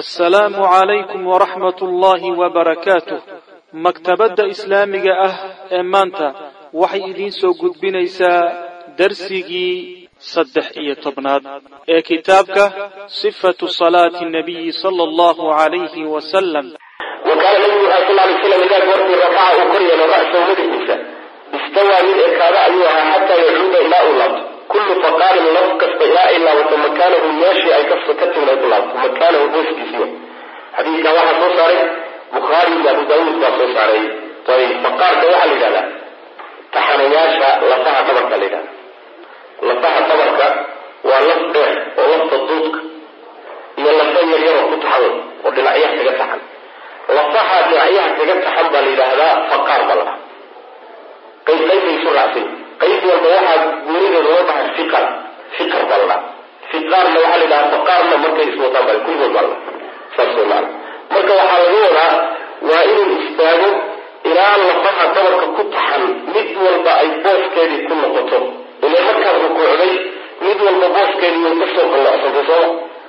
assalaamu calaykum waraxmat ullaahi wabarakaatuh maktabadda islaamiga ah ee maanta waxay idiin soo gudbinaysaa darsigii saddex iyo tobnaad ee kitaabka sifatu salaati nabiyi sala allahu calayhi wasalam wakaana nabigu sal lay slam idaa goortii rafaca uu kor yeelo ra'sahu madaxiisa istawaa mid ekaada ayuu ahaa xataa yacuuda ilaa uu laabto kullu faqaarin laf kasta ilaa ay laabato makaanahu meeshii ay ka timid ay ku laabto makaanahu booskiisiiwa xadiidkan waxaa soo saaray bukhaari iyo abu daawuud baa soo saaray ayb faqaarka waxaa la yidhahdaa taxanayaasha lafaha dhabarka la yidhahda lafaha dhabarka waa laf dheer oo lafta duudka iyo lafa yaryaroo ku taxan oo dhinacyaha kaga taxan lafaha dhinacyaha kaga taxan baa la yidhaahdaa faqaar baa la dhaha isu raacsan qayb walba waxaa goonideeda loo dhahay fiqar fiqar baa la dhaha fiqaarna waxaa la yidhahaa faqaarna markay iswataan baa kulligood baa la dhaha saas maana marka waxaa laga wadaa waa inuu istaago ilaa lafaha dhabarka ku taxan mid walba ay booskeedii ku noqoto. Ile markaad rukuucday mid walba booskeedii way ka soo qallocsantay sooma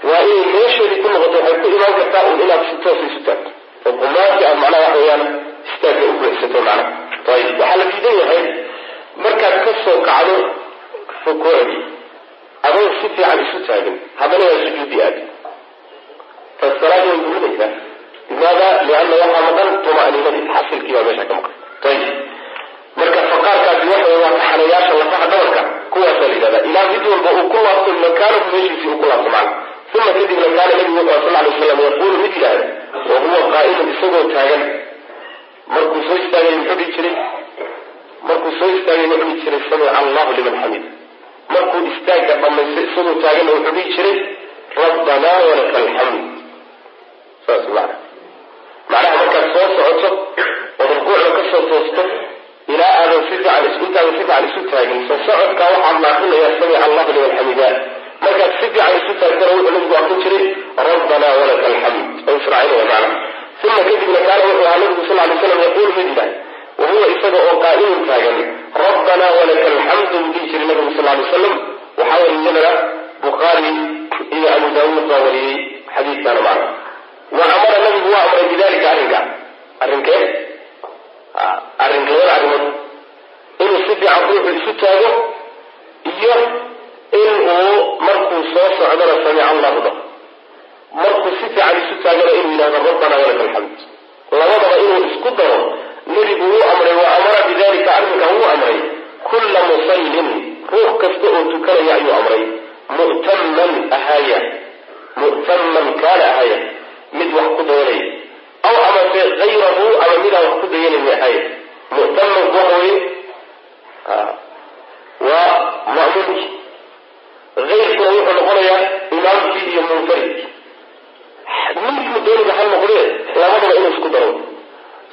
waa inay meesheedii ku noqoto waxay ku imaan kartaa un inaad si toosa isu taagto. Oo qumaati aad macnaha waxa weeyaan istaagga u buuxsato macnaha. Ayib waxaa la diidan yahay markaad ka soo kacdo rukuucdii adoo si fiican isu taagin haddana waa sujuudi aadi taas salaada way gulinaysaa limaada lianna waxaa maqan tuma'niinadii xasilkii baa meesha ka maqan. Ayib marka faqaarkaasi waxa waa taxanayaasha lafaha dhabarka kuwaasaa la yidhahdaa ilaa mid walba uu ku laabto makaanahu meeshiisii uu ku laabto macna uma kadibna kaana nabigu wuxuu sal lay slam yaquulu mid yidhaahda wa huwa qaa'imun isagoo taagan. Markuu soo istaagay muxuu dhihi jiray markuu soo istaagay wuxuu dhihi jiray samica allahu liman xamid markuu istaagga dhamaysto isagoo taaganna wuxuu dhihi jiray rabbanaa walaka alxamd saas macna. Macnaha markaad soo socoto ood rukuucda ka soo toosto ilaa aadan si fiican intaadan si fiican isu taagin. Soo socodkaa waxaad la akrinayaa samica allahu liman xamida markaad si fiican isu taagtana wuxuu nabigu akrin jiray rabbanaa walaka alxamd oo israacinaya macna uma kadibna kaana wuxuu ahaa nabigu sal lay slam yaquulu mid wahuwa isaga oo qaa'imun taagan rabbanaa walaka alxamdu buu jiray nabigu sal lay wasalam waxaa wariyadana bukhaari iyo abu daawuud baa wariyey xadiidkaana macna wa amara nabigu waa amray bidalika arrinka arrinkee arrinka labada arrimood inuu si fiican ruuxu isu taago iyo in uu markuu soo socdona samica allahu dhaho markuu si fiican isu taagona inuu yidhahdo rabbana walaka alxamd labadaba inuu isku daro nebigu wuu amray wa amara bidalika arrinka wuu amray. Kulla musallin ruux kasta oo tukanaya ayuu amray. Mu'taman ahaaya mu'taman kaana ahaaya mid wax ku dayanaya aw amase hayrahu ama midaan wax ku dayanayni ahaaya mu'tamanku waxa weye waa ma'muumkii hayrkuna wuxuu noqonayaa imaamkii iyo munfaridkii. Ninkuu dooniga ha noqdee labadaba inuu isku daro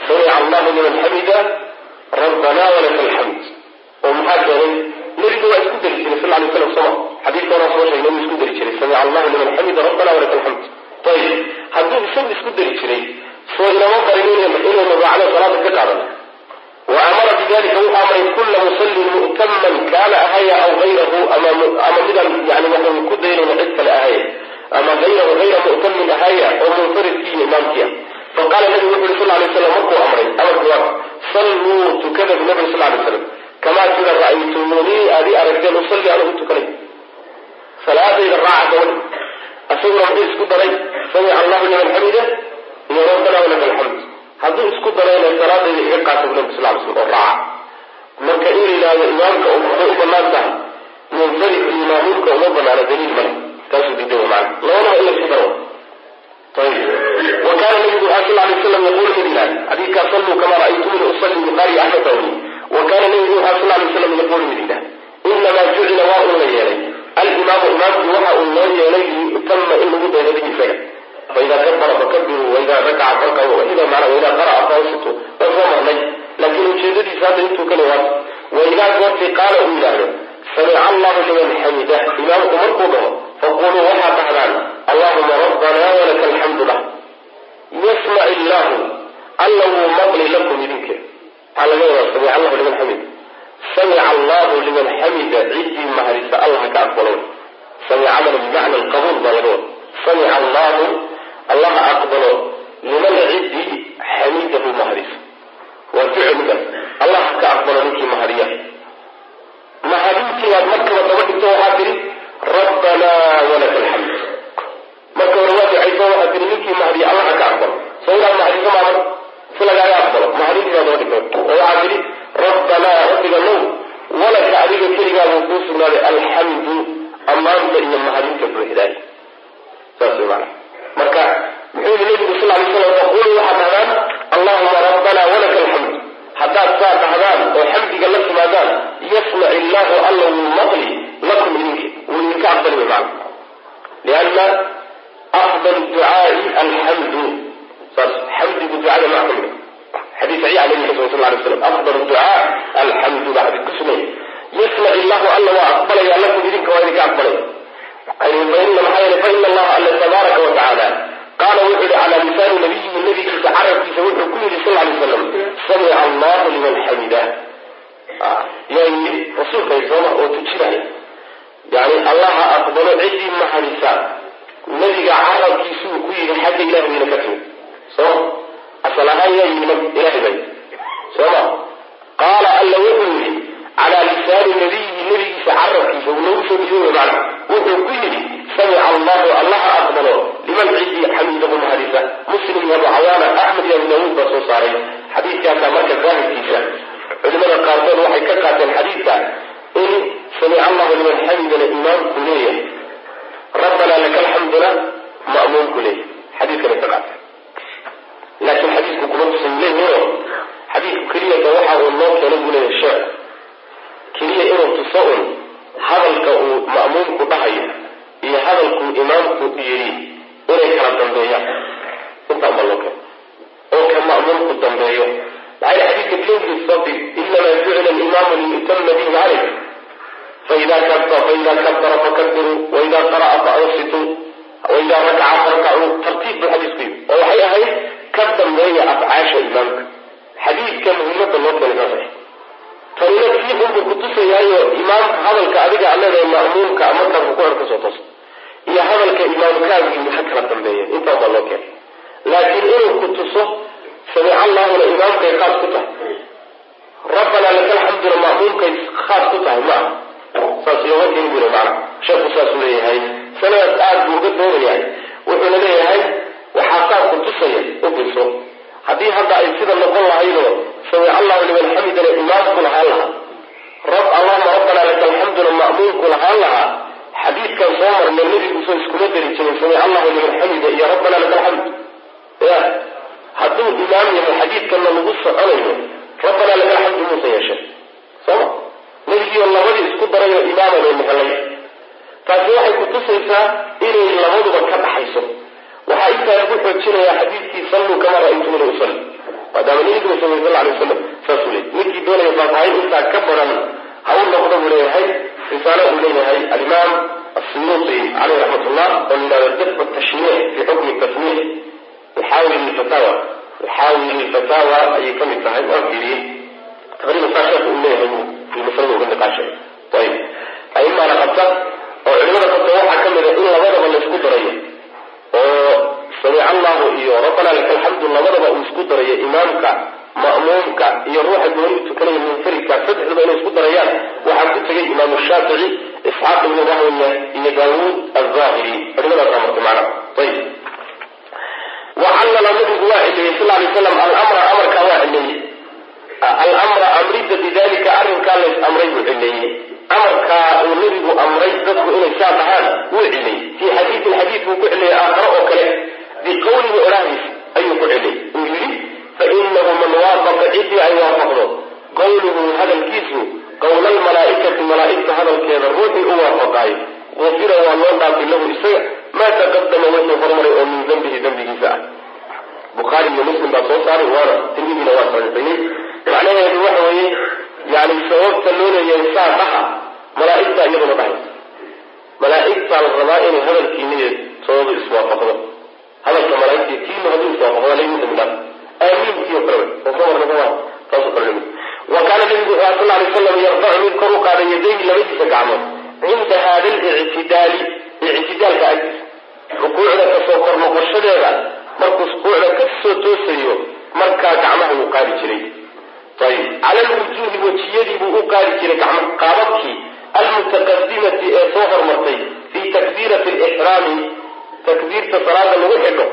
samica allahu liman xamida rabbanaa walaka alxamd oo maxaa keenay nebigu waa isku dari jiray sal lay slam soma xadiidka horaa soo sheegay inuu isku dari jiray samica allahu liman xamida rabbana walaka alxamd ayib hadduu isagu isku dari jiray soo inama barin inaynu raacno salaada ka qaadano wa amara bidalika wuxuu amray kulla musallin mu'taman kaana ahaya aw hayrahu ama midaan yani waxan ku daynayna cid kale ahaya ama hayrahu hayra mu'tamin ahaya oo munfaridkii iyo imaamkii ah faqaala nabigu wuxu uri sal lay slam markuu amray amarku waa salluu tukada bu sal lay slam kamaa sida ra'aytumunii aad ii aragteen usalli anigu tukanay salaadayda raaca gabadh asaguna muxuu isku daray samica allahu liman xamida iyo rabbana walaka alxamd hadduu isku darayna salaadayda iga qaata bu nabi sal lay slam oo raaca. Marka in la yidhahdo imaamka waxay u bannaan tahay munfaridka iyo maamuulka uma banaana daliil male taasuu diiday macana labadaba in la isku daro kaana nabigu waxaa sal lay slam yaquulu mid ilaah xadiidkaa salluu kamaa ra'aytumuni usalli bukhaari axmed baa nabigu waxaa sal lay slam yaquulu mid ilaah inamaa jucila waa un la yeelay alimaamu imaamku waxa uu loo yeelay liyutama in lagu daydo isaga faida kabara fakabiruu waida rakaca farkacu waida mana waida qara'a faansitu waa soo marnay laakiin ujeedadiisa hadda intuu kale waata waidaa goortii qaala uu yidhaahdo samica allahu liman xamida imaamku markuu dhaho faquluu waxaa dhahdaan allahuma rabbanaa walaka alxamdu lah. Yasmac illaahu alla wuu maqli lakum idinka maxaa laga wadaa samic allahu liman xamida samica allahu liman xamida ciddii mahadisa allah ka aqbalay samicadana bimacna alqabuul baa laga wada samica allahu allah aqbalo. Liman ciddii xamidahu mahadisa waa ficilkaas allah ka aqbalo ninkii mahadiya mahadintii aad markaba daba dhigto waxaa tiri rabbanaa walaka alxamd ninkii mahdiya allaha ka aqbalo. Soo inaad mahdiso maadan si lagaaga aqbalo. Mahadintiibaad oo dhigtay oo waxaa tidhi rabbanaa rabbiga now walaka adiga keligaabuu kuu sugnaaday alxamdu ammaanta iyo mahadinta buuxdaay saas way maana marka muxuu yihi nabigu sal lay slam faquluu waxaad dhahdaan allahuma rabbana walaka alxamd haddaad saa dhahdaan oo xamdiga la timaadaan yasmac illaahu alla wuu maqli lakum idinki wuu idinka aqbali way lianna afdal ducaai alxamdu saas xamdigu ducada maa ka xadiis saxiixa nabiga sal lay slam afdal ducaa alxamdu baa xadiis ku yasmac illahu alla waa aqbalaya lakum idinka waa idinka aqbalaya faina maxaa yeele faina allaha alla tabaaraka wa qaala wuxuu yihi calaa lisaani nabiyihi nabigiisa carabkiisa wuxuu ku yidhi sal lay slam samica allahu liman xamida yaa yidhi rasuulkay sooma oo tujinaya yani allaha aqbalo ciddii mahadisa nabiga carabkiisuu ku yidhi xagga ilahi wayna ka timid soo asal ahaan yaa yidhi ilahay bay. Sooma qaala alla wuxuu yidhi calaa lisaani nabiyihi nabigiisa carabkiisa uu noogu soo dhiiboy macna wuxuu ku yidhi samica allahu allaha aqbalo liman ciddii xamiidahu mahadisa muslim iyo abu cawaana axmed iyo abu daawuud baa soo saaray. Xadiidkaasaa marka daahirkiisa culimada qaarkood waxay ka qaateen xadiidka in samica allahu liman xamidana imaamku leeyahay rabbanaa laka alxamduna ma'muumku leeyahay xadiidkana ka qaateen laakiin xadiidku kuma tusan leeyaho xadiidku keliyata waxa uu noo keenay buu leeyahay sheekh keliya inuu tuso un hadalka uu ma'muumku dhahayo iyo hadalkuu imaamku yidhi inay kala dambeeyaan intaa uma loo keeno oo ka ma'muumku dambeeyo xadiidka bilowgiisa sabti inamaa jucila alimaamu liyutama bihi calayk faida kabara fakabiruu waida qara'a faansituu waida rakaca farkacuu tartiib buu xadiisku yimi oo waxay ahayd ka dambeeya afcaasha imaamka xadiidka muhiimada loo keenay tanina kii unbuu kutusayaayo imaamka hadalka adiga aleedahay ma'muumka markaad rukuucda ka soo tooso iyo hadalka imaamkaagii maxa kala dambeeya intaa baa loo keenay laakiin inuu ku tuso samic allahuna imaamkay khaas ku tahay rabbanaa laka alxamduna ma'muumkay khaas ku tahay ma aha saas looga keeni bule macna. Sheekhu saasuu leeyahay. Sanadaas aada buu uga doonayahay wuxuuna leeyahay waxaa saa ku tusaya u fiirso haddii hadda ay sida noqon lahaydoo samic allahu liman xamidana imaamku lahaan lahaa. Rab allahuma rabbanaa laka alxamduna ma'muumku lahaan lahaa. Xadiidkan soo marnay nebiguso iskuma dari jirin samic allahu liman xamida iyo rabbanaa laka alxamd. Ya hadduu imaam yahay xadiidkanna lagu soconayo rabbanaa laka alxamdu muusa yeeshay. Sooma nebigiio labadii isku darayoo imaamanu maqlay. Taasi waxay kutusaysaa inay labaduba ka dhaxayso waxaa intaa lagu xoojinayaa xadiidkii salluu kamaa ra'aytumuni usalli. Maadaama nabiguna samey sal alay wasalam saasuu leey ninkii doonaya faatahayn intaa ka badan ha u noqdo buu leeyahay. Risaalo uu leeyahay. Alimaam asuyuuti caleyh raxmat ullah oo layihahdo dafcu tashniic fi xukmi tasmiix yaxaawil lfataawa yaxaawil lfataawa ayay ka mid tahay waa fiiriyey taqriiban saa sheekhu uu leeyahay fi masalada uga niqaashay ayib aimaana qabta oo culimada qabta waxaa ka mid a in labadaba laysku darayo. Oo samic allahu iyo rabbanaa laka alxamdu labadaba uu isku darayo imaamka ma'muumka iyo ruuxa gooniu tukanaya munfaridka saddexduba inay isku darayaan. Waxaa ku tegay imaamu shaafici isxaaq ibnu rahwiya iyo daawuud alzahiri culimadaasa marka macna ayib wacallala nabigu waa cileeyey sal lay slam alamra amarkaa waa cileeyey alamra amrida bidalika arrinkaa lays amray buu cileeyey amarkaa uu nabigu amray dadku inay saa dhahaan wuu cileeyey fii xadiidin xadiid buu ku cileeyey aakharo oo kale biqowlihi odhahdiis ayuu ku cileeyey uu yidhi fainahu man waafaqa ciddii ay waafaqdo qowluhu hadalkiisu qowla almalaa'ikati malaa'igta hadalkeeda ruuxii u waafaqaayo gufira waa loo dhaafay lahu isaga maa taqadama wuxuu hormaray oo min dembihi dembigiisa ah. Bukhaari iyo muslim baa soo saaray waana tirmidina waa saxiixiyey macnaheedu waxa weeye yani sababta loo leeyahay saa dhaha malaa'igta iyaduna dhahaysa malaa'igtaa la rabaa inay hadalkiiniyo toodu iswaafaqdo hadalka malaaigta tiinu hadduu iswaafaqdo lagu dambi dhaaf aamiinkiio kale soo marna soo taasoo kale wa kaana nabigu wuxuu sal lay slam yarfacu mid kor u qaaday yadayhi labadiisa gacmood. Cinda hada lictidaali ictidaalka agtiisa. Rukuucda ka soo kor noqoshadeeda markuu rukuucda ka soo toosayo markaa gacmaha wuu qaadi jiray cala lwujuuhi wejiyadii buu u qaadi jiray qaababkii almutaqadimati ee soo hormartay fii takbiirati lixraami takbiirta salaada lagu xidho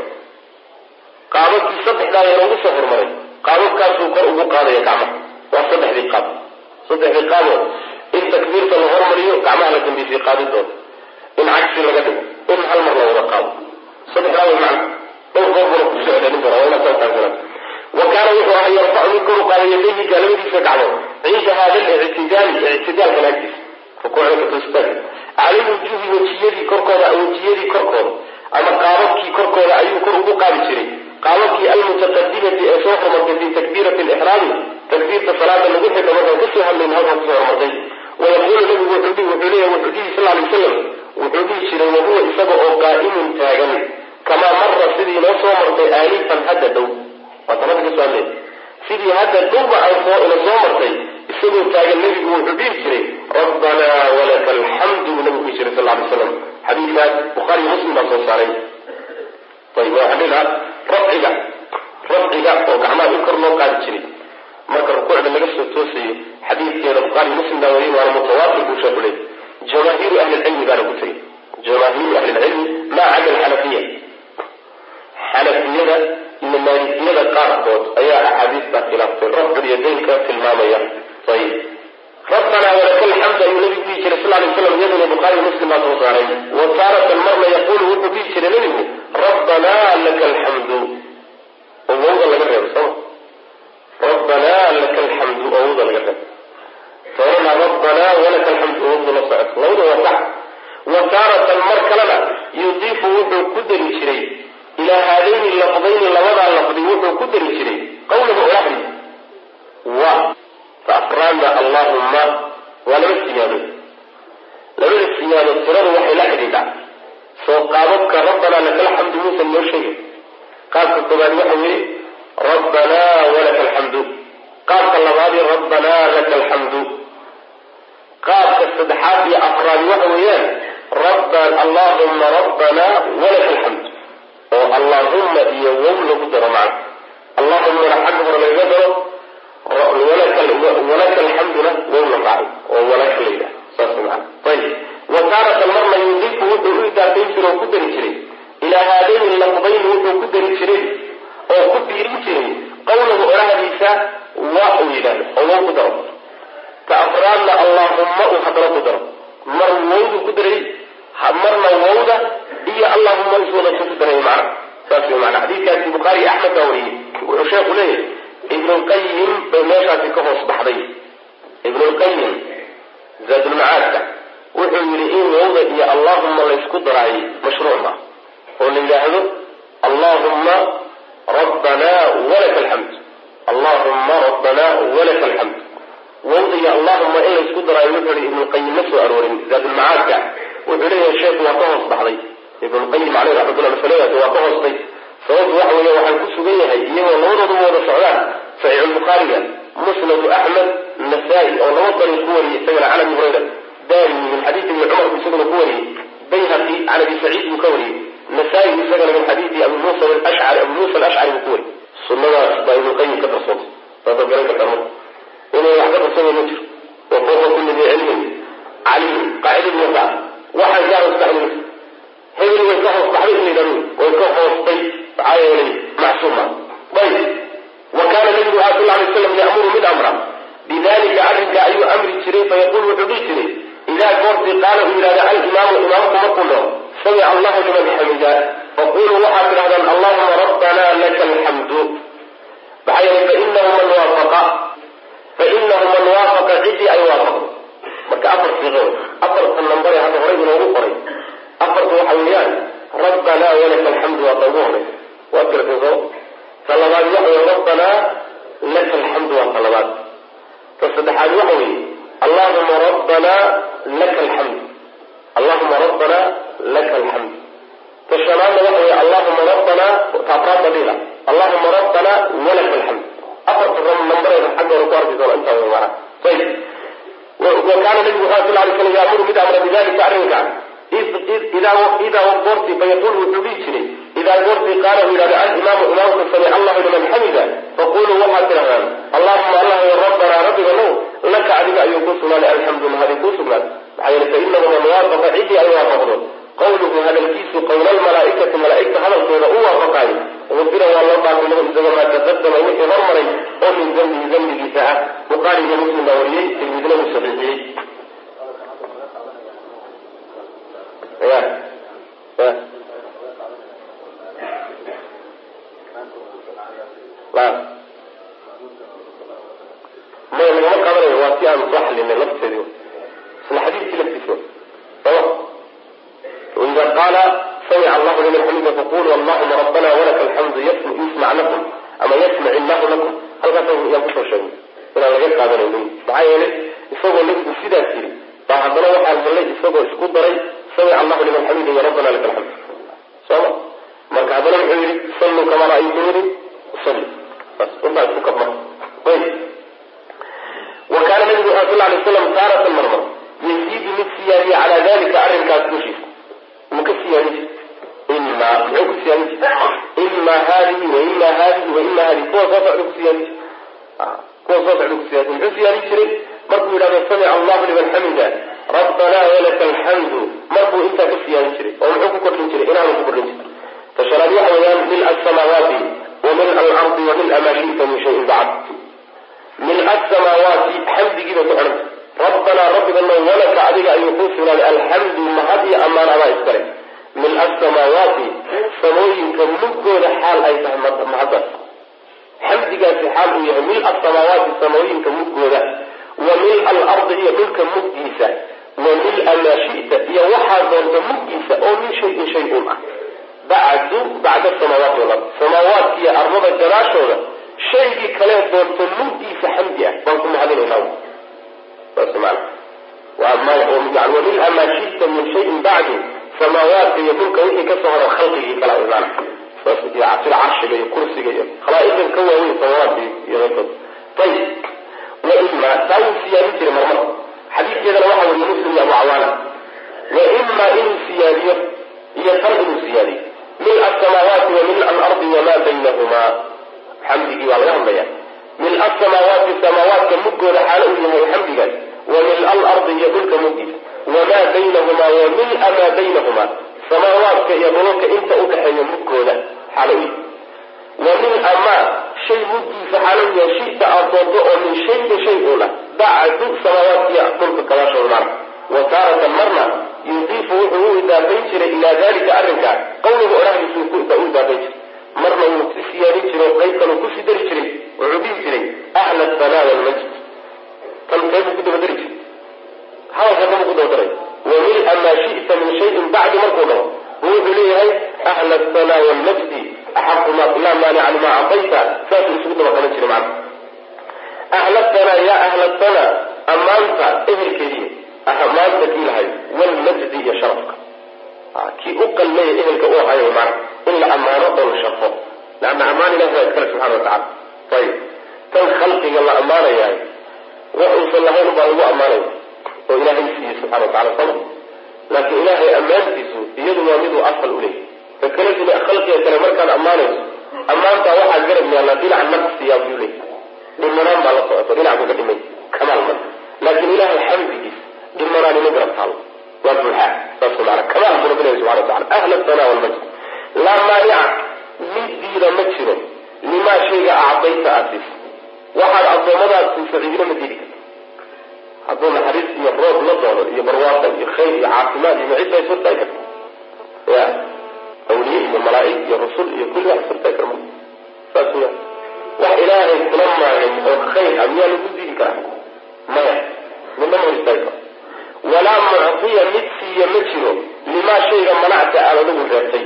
qaababkii saddexdaa loogu soo horumaray qaababkaasuu kor ugu qaadaya gacmaha waa saddexdii qaab saddexdii qaaboo in takbiirta la hormariyo gacmaha la dambeysay qaadidooda in cagsi laga dhigo in hal mar la wada qaado saddexdaa way macna dhowr goorbuna ku socda ninkan waa inaad soo taagsanaa wa kaana wuxuu ahaa yarfacu mid kor u qaada yadayhi cinda hada lictidaali ictidaalkan agtiisa rukuucda ka toostaag cala wujuhi wejiyadii korkooda wejiyadii korkooda ama qaababkii korkooda ayuu kor ugu qaadi jiray. Qaababkii almutaqadimati ee soo horumartay fi takbiirati lixraami takbiirta salaada lagu xidho markaan ka soo hadlayn halkan ku soo horumartay wayaquulu nabigu wuxuu leeyahy wuxuu dhihi sal alay wasalam wuxuu dhihi jiray wahuwa isaga oo qaa'imun taagan kamaa mara sidii noo soo martay aanifan hadda dhow waa tanada ka soo hadlay sidii hadda dhowba aan soo ina soo martay isagoo taagan nabigu wuxuu dhihi jiray rabbanaa walaka alxamdu nabigu dhihi jiray sal alay slam xadiidkaas bukhaari muslim baa soo saaray. Ayib waxaan dhihi lahaa rafciga rafciga oo gacmaha in kor loo qaadi jiray. Marka rukuucda laga soo toosayo xadiidkeeda bukhaari muslim baa wariy waana mutawaatir buu sheeku leeyay jamaahiiru ahli lcilmi baana ku tegay jamaahiiru ahli lcilmi maa cada alxanafiya xanafiyada iyo maalikiyada qaarkood ayaa axaadiista khilaaftay rafculyadaynka tilmaamaya. Ayib rabbanaa walaka alxamd ayuu nabigu dhihi jiray sal lay slam iyaduna bukhaari muslim baa soo saaray. Wa taaratan marna yaquulu wuxuu dhihi jiray nabigu rabbanaa laka alxamdu. Oo laga reebo sooma rabbanaa laka alxamdu. Oo laga reebo. Toorana rabbanaa walaka alxamdu. Oo la socoto labada sax. Wa taaratan mar kalena yudiifu wuxuu ku dari jiray ilaa haadayni lafdayni labadaa lafdi wuxuu ku dari jiray qawlahu olahdi wa faafraada allahuma waa laba siyaadood labada siyaadood tiradu waxay la xidhiidhaa soo qaababka rabbanaa laka alxamdu muusan noo sheegay. Qaabka koobaad waxa weeye rabbanaa walaka alxamdu. Qaabka labaadi rabbanaa laka alxamdu. Qaabka saddexaad iyo afraadi waxa weeyaan rabban allahuma rabbanaa walaka alxamd oo allahuma iyo wow lagu daro macna allahumana xagga hore lagaga daro walaka alxamduna wow la raacay oo walaka la yidhaha saas macana ayib. Wa taaratan marna yudifu wuxuu u idaafayn jiray oo ku dari jiray. Ilaa haadayni lafdayni wuxuu ku dari jiray oo ku biirin jiray qawlahu orahdiisa waa uu yidhahdo oo wow ku daro. Ka afraadna allahumma uu haddana ku daro. Mar wowdu ku daray marna wowda iyo allahuma iswadatu ku daray macna. Saas wey macna. Xadiidkaasi bukhaari iyo axmed baa wariyey. Wuxuu sheekhu leeyahy ibnulqayim bay meeshaasi ka hoos baxday. Ibnulqayim zaadulmacaadka wuxuu yidhi in wowda iyo allahuma laysku daraayay mashruuc ma. Oo la yidhaahdo allahuma rabbanaa walaka alxamd allahuma rabbanaa walaka alxamd wowda iyo allahuma in laysku daraayo wuxuu yihi ibnulqayim ma soo aroorin. Zaadulmacaadka wuxuu leeyahay sheekhu waa ka hoos baxday ibnulqayim caleyh raxmatullah masaladaasi waa ka hoostay. Sababtu waxa weeye waxaan ku sugan yahay iyagoo labadooduba wada socdaan saxiixulbukhaariga musnadu axmed nasaa-i oo laba dariiq ku wariyay isagana can abi hurayra daarimi min xadiidi ibni cumar buu isaguna ku wariyey bayhaqi can abi saciid buu ka wariyey nasaa-i isagana min xadiidi abi muusa ashcari abu muusa alashcari buu ku wariyey sunadaas baa ibnulqayim ka darsoontay saasad garan kartaa marka. Inay wax ka darsooda ma jiro wa fawqa kulli dii cilmin calim qaacidadu wataa waxaan kaa hoos baxday hebel way ka hoos baxday in la yidhahdo way ka hoostay maxaa yeelay macsuuma ayb wa kaana nabigu aha sal alay slam ya'muru mid amra. Bidalika arrinka ayuu amri jiray fayaqul wuxuu dhihi jiray idaa goortii qaala uu yidhahda alimaamu imaamku markuu dhaho samica allahu liman xamida faquluu waxaad tidhahdaan allahuma rabbanaa laka alxamdu maxaa yeelay fainahu man waafaqa. Fainahu man waafaqa ciddii ay waafaqdo. Marka afar siiqo afarta nambare hadda horay inoogu qoray waxa weeyaan rabbanaa walaka alxamdu waa ta ugu waad garatay soo ta labaad waxa weye rabbanaa laka alxamdu waa ta ta saddexaad waxa weeye allahuma rabbanaa laka alxamdu allahuma rabbanaa laka alxamdu ta shanaadna waxa weye allahuma rabbanaa ta afraadta dhila allahuma rabbanaa walaka alxamdu afarta nambareeda xagga ku arki doona intaa wey maana ayib wakaana nabigu sal slam yaamuru mid amra bidalika arrinka idaa goortii fayaqul wuxuu dhihi jiray idaa goortii qaala uu yidhahda alimaamu imaamka samic allahu liman xamida faquluu waxaad tidhahdaan allahuma allah rabbanaa rabbiga now laka adiga ayuu ku sugnaaday alxamdu mahadi kuu sugnaad maxaa yeele fainahu man ciddii ay waafaqdo qawluhu hadalkiisu qowla almalaaikati malaaigta hadalkooda u waafaqaayo ufira waa loo dhaafay lahu maa taqadama wixii hormaray oo min dambihi dambigiisa ah bukhaari iyo muslim baa wariyey tirmidina uu saxiixiyey ya ya maya lagama qaadanayo waa si aan soo xalinay lafteedi isla xadiidkii laftiisa waida qaala samica allahu liman xamida faqulu allahuma rabbana walaka alxamdu yusmac lakum ama yasmac illahu lakum. Halkaas yaan ku soo sheegay inaan laga qaadanaynin maxaa yeelay isagoo nebigu sidaas yidhi baa haddana waxaan hellay isagoo isku daray samica allahu liman xamida iyo rabbana laka alxamd sooma marka haddana wuxuu yihi salluu kamaa ra'aytumuni usalli. Bas intaa isku kabma ayb wa kaana nabigu sal lla alay slam taaratan marmar. Yaziidu mid siyaadiya calaa dalika arrinkaas dushiisa mu ka siyaadin jir? Ima muxuu ku siyaadin jir? Ima haadihi wa ima haadihi wa ima haadihi. Kuwa soo socda ku siyaadin jir. Kuwa soo socda ku siyaadin. Muxuu siyaadin jiray? Markuu yidhahdo samica allahu liman xamida rabbana walaka alxamdu marbuu intaa ka siyaadin jiray oo muxuu ku kordhin jiray inaanu ku kordhin jiray tashanaad waxa weeyaan mil asamaawaati wa mil alardi wa mil amaa shita min shayin bacd mil asamaawaati xamdigiibay ku xidhanta rabbanaa rabbigano walaka adiga ayuu kuu sugnaaday alxamdu mahad iyo ammaan adaa iskale mil asamaawaati samooyinka muggooda xaal ay tahay mahaddaas xamdigaasi xaal uu yahay mil asamaawaati samooyinka muggooda wa mil alardi iyo dhulka muggiisa wa mil maa shita iyo waxaa doonta muggiisa oo min shayin shay un ah. Bacdu bacda samaawaati walard samaawaadka iyo ardada gadaashooda shaygii kalee doonto muggiisa xamdi ah. Baan ku mahadinayna saas maana waa wamil maa shita min shayin bacdu samaawaadka iyo dhulka wixii ka soo horo khalqigii kala imaana sida carshiga iyo kursiga iyo khalaa'iqdan ka waaweyn samaawaadka iyo keyrkood ayib wa ima taa wuu siyaadin jiray marmar xadiidkeedana waxaa wariye muslim iyo abu cawaana wa ima inuu siyaadiyo iyo tan inuu siyaadiyo. Mil asamaawaati wa mil alardi wamaa baynahumaa xamdigii waa laga hadlaya mil asamaawaati samaawaadka muggooda xaalo uu yahay xamdigaas. Wa mil alardi iyo dhulka muggiisa. Wamaa baynahumaa wa mil-a maa baynahumaa samaawaadka iyo dhulalka inta udhaxeeya muggooda xaalo u yahay wa mil-a maa shay u yahay shita aad doonto oo min shayin shay uuna bacdu samaawaadkiiyo dhulka gadaashooda wa taaratan marna yudiifu wuxuu u idaafayn jiray ilaa dalika arrinkaa qawliga odhahdiisu u idaafayn jiray marna wuu ku siyaadin jiray qayb kaluu ku sii dari jiray wuxuu dhihi jiray ahla asanaa walmajd tan qaybuu ku dabadari jiray hadalka daba ku dabadaray wa mil-a maa shita min shayin bacdi markuu dhaho wuxuu leeyahay ahla axaqu ma laa maanica limaa actayta saasuu isugu daba qaban jiray macna. Ahla sanaa yaa ahla sanaa ammaanta ehelkeediiy maanta kii lahay walmajdi iyo sharafka. Kii u qalmeeya ehelka u ahayo maana in la ammaano oo la sharfo leanna ammaan ilahi waa iskale subxana wa ayib tan khalqiga la ammaanayahay wax uusan lahayn ubaa lagu ammaanaya oo ilaahay siiyey subxana wa tacala sama laakiin ilaahay ammaantiisu iyadu waa miduu asal u leeyahy ka kale duna khalqiga kale markaad ammaanayso ammaantaa waxaa garab yaalla dhinaca naqsiyaa buu leeyahy dhimanaan baa la socoto dhinac buu ka dhimay. Kamaal man laakiin ilaahay xamdigiisa dhimanaan ima garab taalo. Waa buuxaa saas maana kamaal buu rabbi leeyahy subxana wa tacala ahla asanaa walmajd laa maanica mid diida ma jiro. Limaa shayga acdayta aad siisa waxaad addoommadaad siisa cidina ma diidi karto. Hadduu naxariis iyo roob la doono iyo barwaaqo iyo khayr iyo caafimaad iyo macid bay surtaay karta ya awliye iyo malaa'ig iyo rasul iyo kulli wax surtaay kara ma saas weya wax ilaahay kula maagay oo khayr ah miyaa lagu diidi karaa maya midna ma karo walaa muctiya mid siiya ma jiro limaa shayga manacta aad adigu reebtay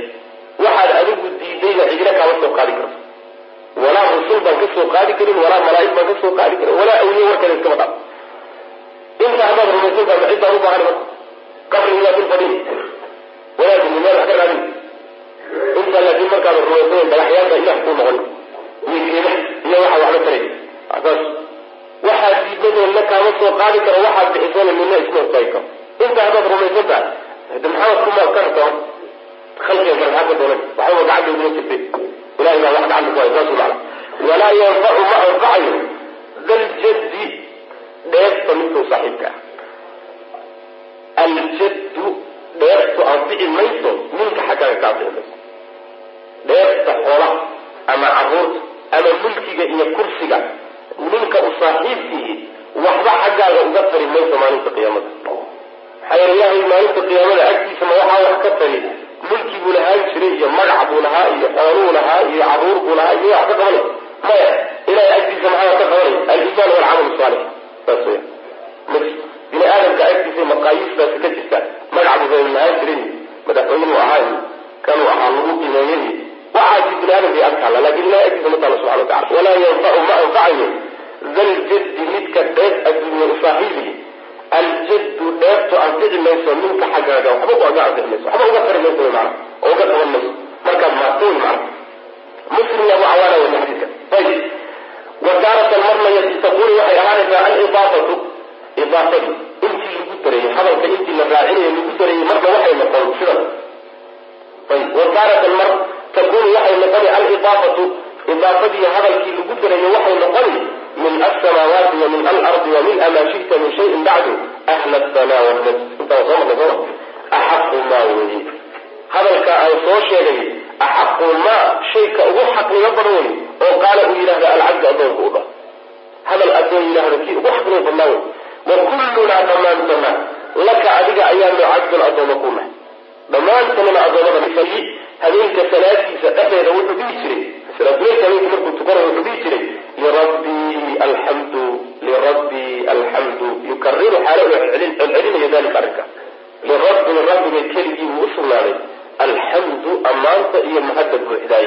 waxaad adigu diidayna cidina kaama soo qaadi karto walaa rusul baan ka soo qaadi karin walaa malaa'ig baan ka soo qaadi karin walaa awliye warkeeda iskama dhaaf inta haddaad rumaysantaa ma ciddaan u baahan marka qabrigiyaa dul fadhin walaadini meel wax raadin inta laakiin markaad rumaysanen dhagaxyaanta ilah kuu noqon. Iyo geeda iyo waxa waxba taray saas waxaad diidnadeedna kaama soo qaadi karo waxaad bixisana midna isma istaagi karo inta haddaad rumaysan tahay hade maxamed kumaad ka rabtaa khalqiga kale maxaa ka doonan. Waxba gacanta iguma jirtay. Ilahay baa wax gacanta ku hay saas macna walaa yanfacu ma anfacayo daljaddi dheefta midkuu saaxiibka ah. Aljaddu dheeftu anfici mayso ninka xaggaaga ka anfici mayso dheefta xoolaha ama carruurta iyo kursiga ninka u saaxiibkiihi waxba xaggaaga uga tari mayso maalinta qiyaamada. Maxaa yeele ilaahay maalinta qiyaamada agtiisa ma waxaa wax ka tari mulki buu lahaan jiray iyo magac buu lahaa iyo xooluu lahaa iyo carruur buu lahaa iyo wax ka qabanay maya ilahay agtiisa maxaa ka qabanay aliimaan walcamal saalix. Saas weya bini aadamka agtiisa maqaayiistaasi ka jirta magac buu lahaan jiray madaxweynuu ahaa kanuu ahaa lagu qimeeyey waxaasi bini aadamkay agtaala laakiin ilahay agtiisa ma taala subxana watacala walaa yanfacu ma anfacayo daljaddi midka dheef adduunya u saaxiibihi aljaddu dheeftu anfici mayso minka xaggaaga waxba uga anfici mayso. Waxba uga tari mayso mana oo uga qaban mayso. Markaad maato wy mana muslim abu cawaana weli xadiidka ayib wa marna yati taqulu waxay ahaanaysaa alidaafatu idaafadii intii lagu dareeyey hadalka intii la raacinayo lagu dareeyey marna waxay noqon sidan ayib wa kaanatan mar takunu waxay noqoni alidaafatu. Idaafadii hadalkii lagu dareeyo waxay noqoni min alsamaawaati wa min alardi wa min maa shita min shayin bacdu ahla axaqu maa weye hadalka aan soo sheegay axaqu maa shayka ugu xaqnimo badan wey oo qaala uu yidhahda alcabdu addoonku u hadal addoon yidhahda kii ugu xaqnimo badnaa wey wa kullunaa dhammaantana laka adiga ayaanu cabdun addooma ku nahay dhammaantanana addoommada habeenka salaadiisa dhexdeeda wuxuu dhihi jiray. Salaatuleylka habeenka markuu tukanayo wuxuu dhihi jiray lirabbii alxamdu lirabbii alxamdu yukariru xaalo u celcelinayo dalika arrinka. Lirabbii rabbiga keligii buu usugnaaday alxamdu ammaanta iyo mahadda buuxdaay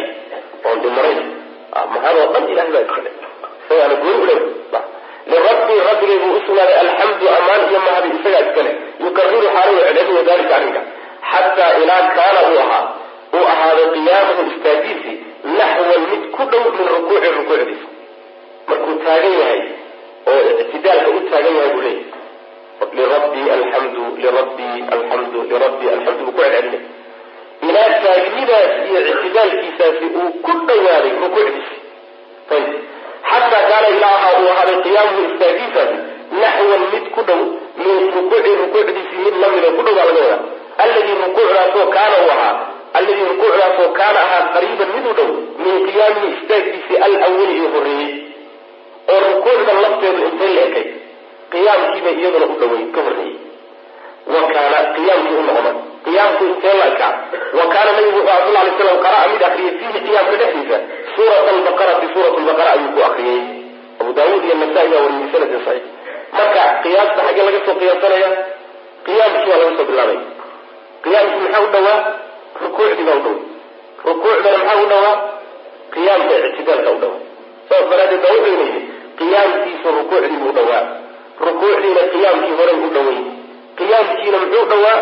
oon dhimarayn mahad oo dhan ilahay baa iskale. Isagaana gooni lirabbii rabbigay buu usugnaaday alxamdu ammaan iyo mahadi isagaa iskale. Yukariru xaalo u celcelinayo dalika arrinka. Xataa ilaa kaana uu ahaa uu ahaaday qiyaamuhu istaagiisi naxwan mid ku dhow min rukuuci rukuucdiisa markuu taagan yahay oo ictidaalka u taagan yahay buu leeyahy lirabbii alxamdu lirabbii alxamdu lirabbii alxamdu buu ku celcelinay ilaa taagnidaas iyo ictidaalkiisaasi uu ku dhowaaday rukuucdiisi ayib xataa kaana ilaa uu ahaaday qiyaamuhu istaagiisaasi naxwan mid ku dhow min rukuuci rukuucdiisii mid lamida ku dhow baa laga wadaa. Alladii rukuucdaasoo kaana uu ahaa alladii rukuucdaasoo kaana ahaa qariiban mid u dhow min qiyaamihi istaagkiisii alawali ee horreeyey oo rukuucdan lafteedu intay la ekay qiyaamkiiba iyaduna u dhawey ka horreeyey wa kaana qiyaamkii u noqda qiyaamku intee la ekaa wa kaana nabigu wuxuu sal lay slam qara'a mid akriyay fiihi qiyaamka dhexdiisa suurat albaqarati suurat lbaqara ayuu ku akriyey abu daawuud iyo nasaa-i baa wariyey bisanadin saxiix marka qiyaasta xaggee laga soo qiyaasanaya qiyaamkii baa laga soo bilaabay qiyaamkii maxaa u dhawaa rukuucdii baa u dhaway rukuucdana maxaa u dhawaa qiyaamka ictidaalka u dhawaa saas daraadeed baa wuxuu yidhi qiyaamkiisu rukuucdii buu dhawaa rukuucdiina qiyaamkii horey u dhaway qiyaamkiina muxuu dhawaa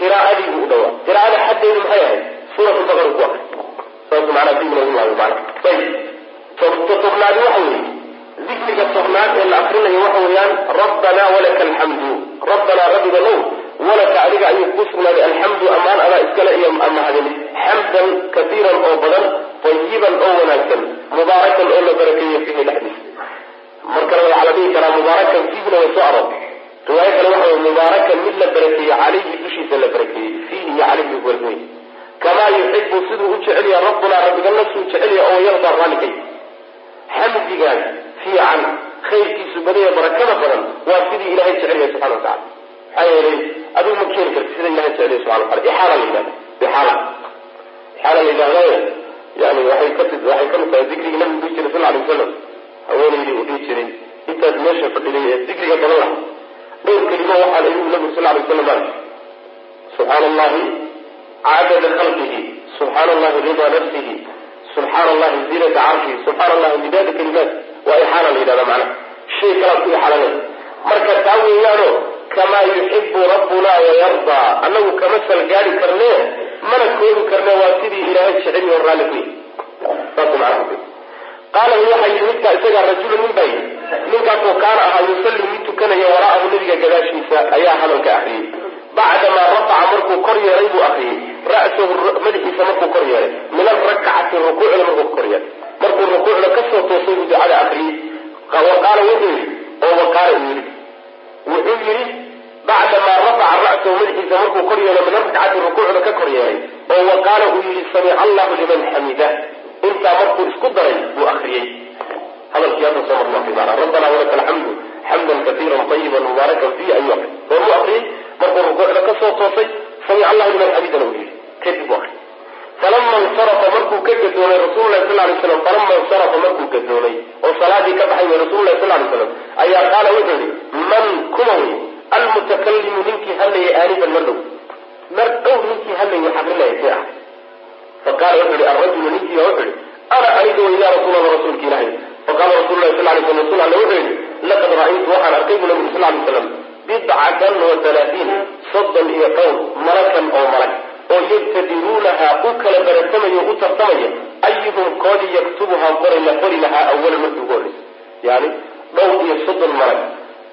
qiraa'adii buu u dhawaa qiraa'ada xaddeedu maxay ahayd? Suurat lbaqara ku akri saas macnaa dib loogu laayo macna ayib tobnaadi waxa weeye. Dikriga tobnaad ee la akrinayo waxa weeyaan rabbanaa walaka alxamdu rabbanaa rabbiga now walaka adiga ayuu kuu sugnaaday alxamdu ammaan adaa iskale iyo mahadin xamdan kaiiran oo badan tayiban oo wanaagsan mubaarakan oo la barakeeyo fiihi dhexdiisa markana waxaa la dhihi karaa mubaarakan fiihina way soo aroor riwaayo kale waxa wey mubaarakan mid la barakeeyey calayhi dushiisa la barakeeyey fiihi iyo calayhi walwey kamaa yuxibu siduu u jecelyaha rabbunaa rabbigana suu jecelyaha oo yardaa raallikay xamdigaas fiican khayrkiisu badaya barakada badan waa sidii ilahay jecelyahay subxana wa tacala maxaa yeelay adigu ma keeni karti sida ilahay jeceliya subxana wataala ixaala la yidhahda ixaala. Ixaala la yidhahdayo yani waxay ka waxay ka mid tahay dikrigii nabigu dhihi jiray sal alay wasalam haweenaydii uu dhihi jiray intaad meesha fadhiday ee dikriga badan laha dhowr kelimo waxaa la yidhi nabigu sal alay wasalam aa subxaana allahi cadada khalqihi. Subxaana allahi ridaa nafsihi. Subxaana allahi zinata carshihi subxaana allahi midaada kalimaat waa ixaala la yidhahda macnaha. Shay kalaad ku ixaalanay marka taa weeyaano kamaa yuxibu rabbuna wayardaa annagu kama salgaadi karne mana koobi karne waa sidii ilaahay jeceliyo raalli ku macnaha qaala waxaa yidhi midkaa isagaa rajulu nin baa ninkaasoo kaana ahaa yusalli mid tukanaya waraa'ahu nabiga gadaashiisa ayaa hadalka akriyey bacdamaa rafaca markuu kor yeelay buu akriyey ra'sahu madaxiisa markuu kor yeelay. Min alrakcati rukuucda markuu kor yeelay. Markuu rukuucda ka soo toosay buu ducada akriyey qaala wuxuu yidhi oo waqaala uu yidhi wuxuu yidhi bacdamaa rafaca ra'sahu madaxiisa markuu kor yeelo min alrakcati rukuucda ka kor yeelay. Oo wa qaala uu yidhi samica allahu liman xamida intaa markuu isku daray buu akriyey akri maanaa rabbana walaka alxamdu xamdan katiiran tayiban mubaarakan fiihi ayuu akri goormuu akriyey markuu rukuucda ka soo toosay. Samic allahu liman xamidana uu yidhi. Kadib u akri falama insarafa markuu ka gadoomay rasulullahi sal lay slam falama insarafa markuu gadoomay oo salaadii ka baxay wey sal lay slam ayaa qaala wuxuu yihi man kuma wey almutakalimu ninkii hadlayay aanifan mar dhow ninkii hadlayay xaqrinaya kee ah faqala wuxu yihi arajulu ninkii baa wuxuu yihi ana aniga wey ya rasuul allah rasuulka ilaahay faqala rasul lahi sal lay slam rasul alle wuxuu yihi laqad ra'aytu waxaan arkay bu nabigu sal lay slam bidcatan wa halaatiin soddon iyo dhowr malakan oo malag oo yabtadiruunahaa u kala baratamaya u tartamaya ayuhum koodii yaktubuhaa qori qori lahaa awalan markii ugu horreysa yani dhowr iyo soddon malag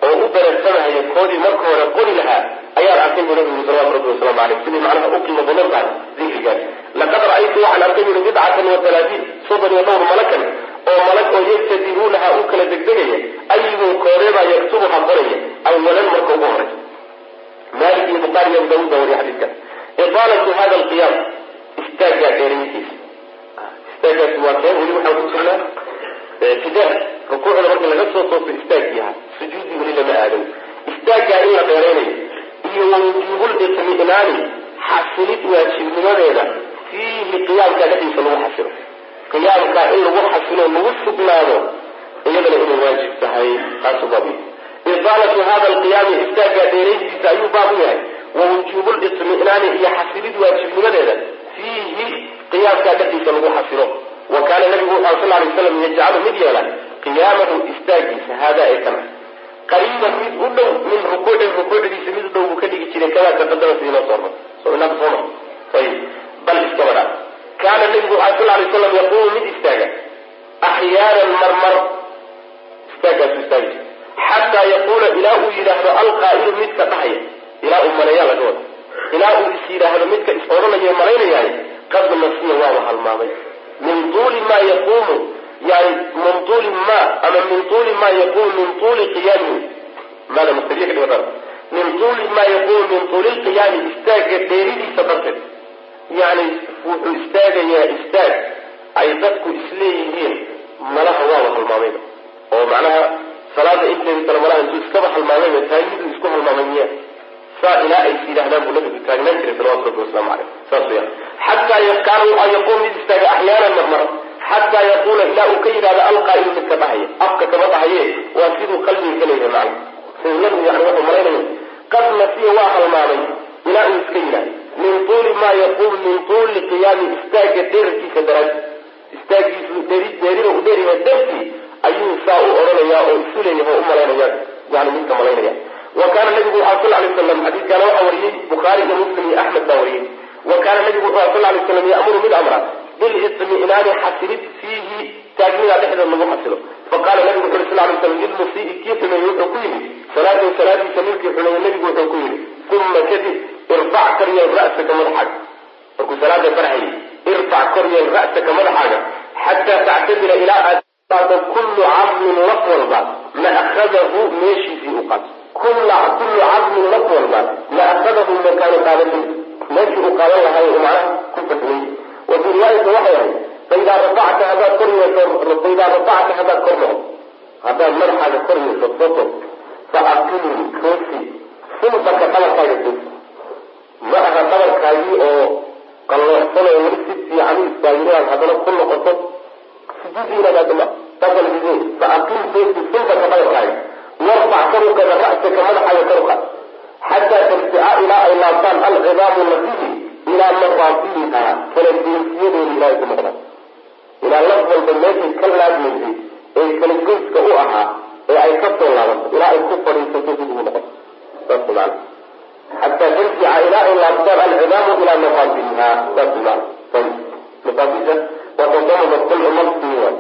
oo u baratamahaya koodii marka hore qori lahaa ayaan arkay bu nabigu salawatu rabbi wasalaamu aleyh sidii macnaha u qiimo badan tahay dikrigaas laqad ra'aytu waxaan arkay bui bidcatan wa halaatiin soddon iyo dhowr malakan oo malag oo yabtadiruunahaa u kala degdegaya ayuhum koodeebaa yaktubuhaa qoraya awalan marka ugu horeysa malik iyo bukhaari abu daawud baa wariya xadiidkaas iaalatu hada alqiyaam istaaggaa dheerayntiisa istaaggaasi waa keen weli waxaan ku jirnaa ictidaal rukuucda marka laga soo toosto istaaggii ahaa sujuudi weli lama aadan istaaggaa in la dheeraynayo iyo wajuubul itmi'naani xasilid waajibnimadeeda fiihi qiyaamkaa dhexdiisa lagu xasilo qiyaamkaa in lagu xasilo lagu sugnaado iyadana inay waajib tahay taasu baab iaalatu hada alqiyaami istaaggaa dheerayntiisa ayuu baab u yahay wawujuubu litmi'naani iyo xasilid waajibnimadeeda fiihi qiyaamkaa dhexdiisa lagu xasilo. Wa kaana nabigu wuxu sal lay slam yajcalu mid yeela qiyaamahu istaagiisa haadaa ee kana qariiban mid u dhow min rukuucin rukuucdiisa mid u dhow buu ka dhigi jiray kamaa taqadama sidii noo soo so ayib. Bal iskaba kaana nabigu wuxu sal lay slam yaquumu mid istaaga. Axyaanan marmar. Istaagaasu istaagi jira xataa yaquula ilaa uu yidhaahdo alqaa'ilu midka dhahaya ilaa uu maleeyaa laga wada ilaa uu is yidhaahdo midka is odhanayo malaynayahay qad nasiya waaba halmaamay. Min tuuli maa yaquumu yani min tuuli ma ama min tuuli maa yaquumu min tuuli qiyaamihi maada mustariix dhiga min tuuli maa yaquumu min tuuli lqiyaami istaagga dheeridiisa darteed. Yani wuxuu istaagayaa istaag. Ay dadku isleeyihiin malaha waaba halmaamayba oo macnaha salaada inteeda kale malaha intuu iskaba halmaamayba taagiduu isku halmaamay miya saa ilaa ay is yidhahdaan buu nabigu taagnaan jiray salawatu rabbi wasalaamu caleyh saas weyaan xataa waxaa yaquum mid istaaga axyaanan marmar xataa yaquula ilaa uu ka yidhahdo alqaa'ilu midka dhahaya afka kama dhahaye waa siduu qalbiga ka leeyahay macna siduu nabigu yani wuxuu malaynaya qad nasiya waa halmaamay ilaa uu iska yidhahdo min tuuli maa yaquum min tuuli qiyaami istaagga dherarkiisa daraadi istaagiisu dheerida u dheeryahay dartii ayuu saa u odhanayaa oo isu leeyahay oo u malaynaya yani midka malaynaya wa kaana nabigu wuxu sal lay slam xadiiskaana waxaa wariyey bukhaari iyo muslim iyo axmed baa wariyey wa kaana nabigu wuxuu sal lay slam ya'muru mid amra bilitmi'naani xasilid fiihi taagnidaa dhexdeed lagu xasilo faqaala nabigu wuxu sal lay slam lilmusii kii xumeeyey wuxuu ku yidhi salaatahu salaadiisa ninkii xumeeyey nabigu wuxuu ku yidhi uma kadib irfac koryeel ra'saka madaxaaga markuu salaada barhayay irfac koryeel ra'saka madaxaaga xataa tactadila ilaa aad kullu cadmin laf walba ma akhadahu meeshiisii u qaato kullu cadmin laf walba ma akhadahu makaanu qaadatin meeshii uu qaadan lahay uu macnaha ku fatway wa fii waxay ahayd faidaa rafacta haddaad kor yeesho faidaa rafacta haddaad kor noqdo haddaad madaxaaga kor yeesho soto fa aqilii toosi sulbaka dhabarkaaga toosi ma aha dhabarkaagii oo qalloocsan oo weli si fiican u istaagin inaad haddana ku noqoto sujuudiinadaadma tabalbide fa aqim toosi sulbaka dhabarkaaga warfac karuqada ra'saka madaxaaga karuqa xataa tarjica ilaa ay laabtaan alcidaamu lafihi ilaa mafaasiliha kala geesiyadeeda ilaa ay ku noqdaan ilaa laf walba meeshay ka laabmaysay ee kala goyska u ahaa ee ay ka soo laabanto ilaa ay ku fadhiisato dib noqoto saas maana xataa tarjica ilaa ay laabtaan alcidaamu ilaa mafaasiliha saas maana mafaasisha waa tadamada kulcu mafsin waay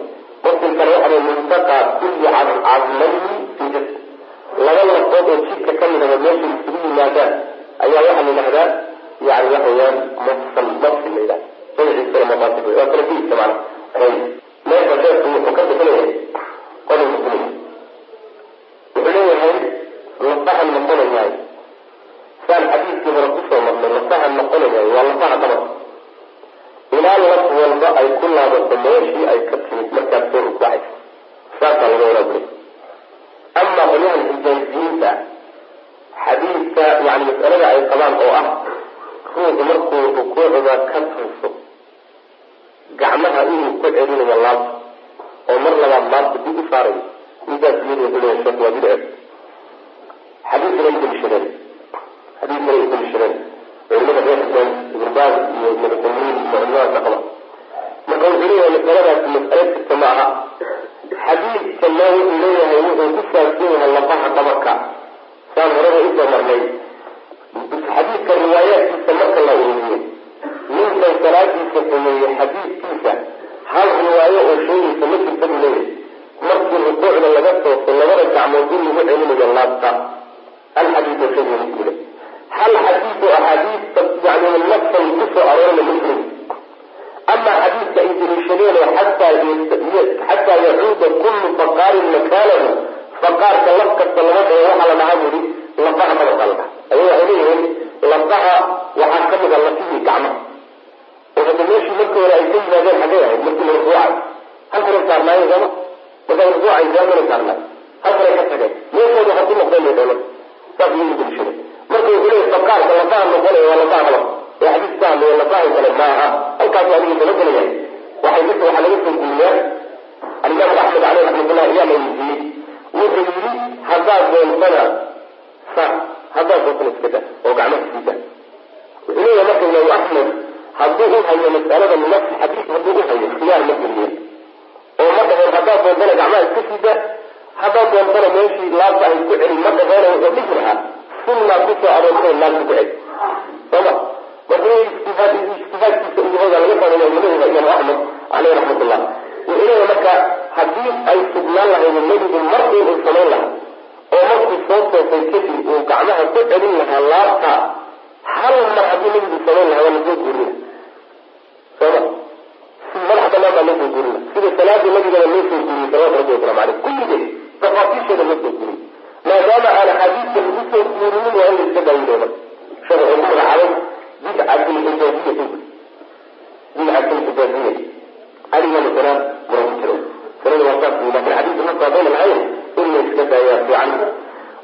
mafsilkana waxaa muntaqa kulli cadmayni fi jasad laba lafood oo jidka ka mid ah meesha isugu yimaadaan ayaa waxaa la yidhahdaa yani waxa weeyaan mafsal mafsil la yidhahda magaciisana mafaasil waa kala geyska macna. Ayib meesha sheekhu wuxuu ka bixinaya qodobka kulay wuxuu leeyahay lafahan noqonayahay saan xadiidkii hore ku soo marnay lafahan noqonayahay waa lafaha dhabarka ilaa laf walba ay ku laabato meeshii ay ka timid markaas soo rukuucayso saasaa laga wadaa buri ama qolyahan xijaajiyiinta xadiidka yani masalada ay qabaan oo ah ruuxu markuu rukuucda ka tuuso gacmaha inuu ku celinayo laabta oo mar labaad laabta dib u saarayo midaas iyadshek waa bidce xadiidkana ay dalishadeen xadiidkana ay dalishadeen culimada reer ibn baas iyo ibn cumiin marka wuxuu leeyahay masaladaasi mas'ale jirta ma aha. Xadiidkana wuxuu leeyahay wuxuu ku saabsan yahay saan horeba u soo marnay. Xadiidka riwaayaadkiisa marka la ururiyo ninkan salaadiisa sameeyey xadiidkiisa hal riwaayo oo sheegaysa ma jirta markii rukuucda laga tooso labada gacmood in lagu celinayo laabta. Hal xadiid oo hal xadiid oo axaadiista yani nafsan ku soo aroorna muslim ama xadiidka ay daliishadeen xataa yacuuda kullu faqaarin makaanahu faqaarka laf kasta lama dhaho waxaa la dhahaa buri lafaha dhaha ayaga waxay leeyihiin lafaha waxaa ka mid a lafihii gacmaha oo meeshii markii hore ay ka yimaadeen xaggay ahayd markii la rukuucay halkana saarnaayen sooma markaa rukuucay jaamana saarnaay halkana ka tageen meeshooda ha ku noqdeen bay saas iyagu daliishadeen marka wuxuu leeyahy faqaarka lafaha noqonaya waa lafaha dhabar ee xadiis ka hadlaya lafahan kale ma aha halkaasu adiga dabagelayahay waxay waxaa laga soo guuriyaa alimaamu axmed caleyh raxmatullah ayaa la weydiiyey wuxuu yidhi haddaad doontana sa haddaad doontana iska da oo gacmaha sii da. Wuxuu leeyahay marka imaamu axmed hadduu u hayo mas'alada nafsi xadiis hadduu u hayo khiyaar ma geliyeen oo ma dhaheen haddaad doontana gacmaha iska sii da haddaad doontana meeshii laabta ay ku celin ma dhaheena wuxuu dhihi lahaa sunnaa ku soo aroortay laabta ku celi. Sooma marka ijtihaad ijtihaadkiisa uu baa laga fahmaya madahiba imaamu axmed caleyh raxmatullah wuxuu leeyahay marka haddii ay sugnaan lahayd nebigu mar inuu samayn lahaa oo markuu soo toosay kadib uu gacmaha ku celin lahaa laabta hal mar haddii nebigu samayn lahaa waa la soo guurina sooma madax banaan baa loo soo guurina sida salaada nabigana loo soo guuriyey salawatu rabbi waslamu caleyh kulligeed tafaasiisheeda loo soo guuriyey maadaama aan axaadiista lagu soo guurinin waa in la iska wuxuu ku magacaabay bidcat lxijaaziya bidcat lxijaaziya adiga masala muran ku jiro sanada waa saas laakiin xadiiska marka haddayna lahayn in la iska daayaa fiican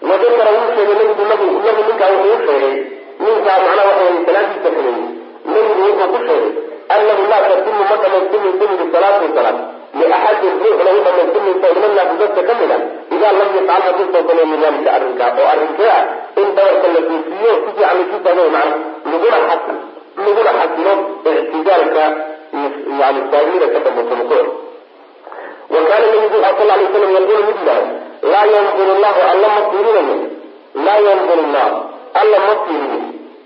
wadakara wuu sheegay nabigu nabi nabi ninkaa wuxuu u sheegay ninkaa macnaha waxa weye salaadiisa sameeyey nabigu wuxuu ku sheegay annahu laa tatimu ma dhamaystirmaysa yiri salaatu salaad liaxadin ruuxna u dhamaystirmaysa min annaasi dadka ka mid a idaa lam yafcal haduusan sameeyin daalika arrinkaa oo arrinkee ah in dabarka la toosiiyo si fiican lasu taagay macna laguna xasi laguna xasilo ictidaalka yani taagida ka dambaysa rukuuc wa kaana nabigu sal sal lay slam yaqulu mid yahay laa yanzuru llahu alla ma fiirinayo laa yanzuru llah alla ma fiirinin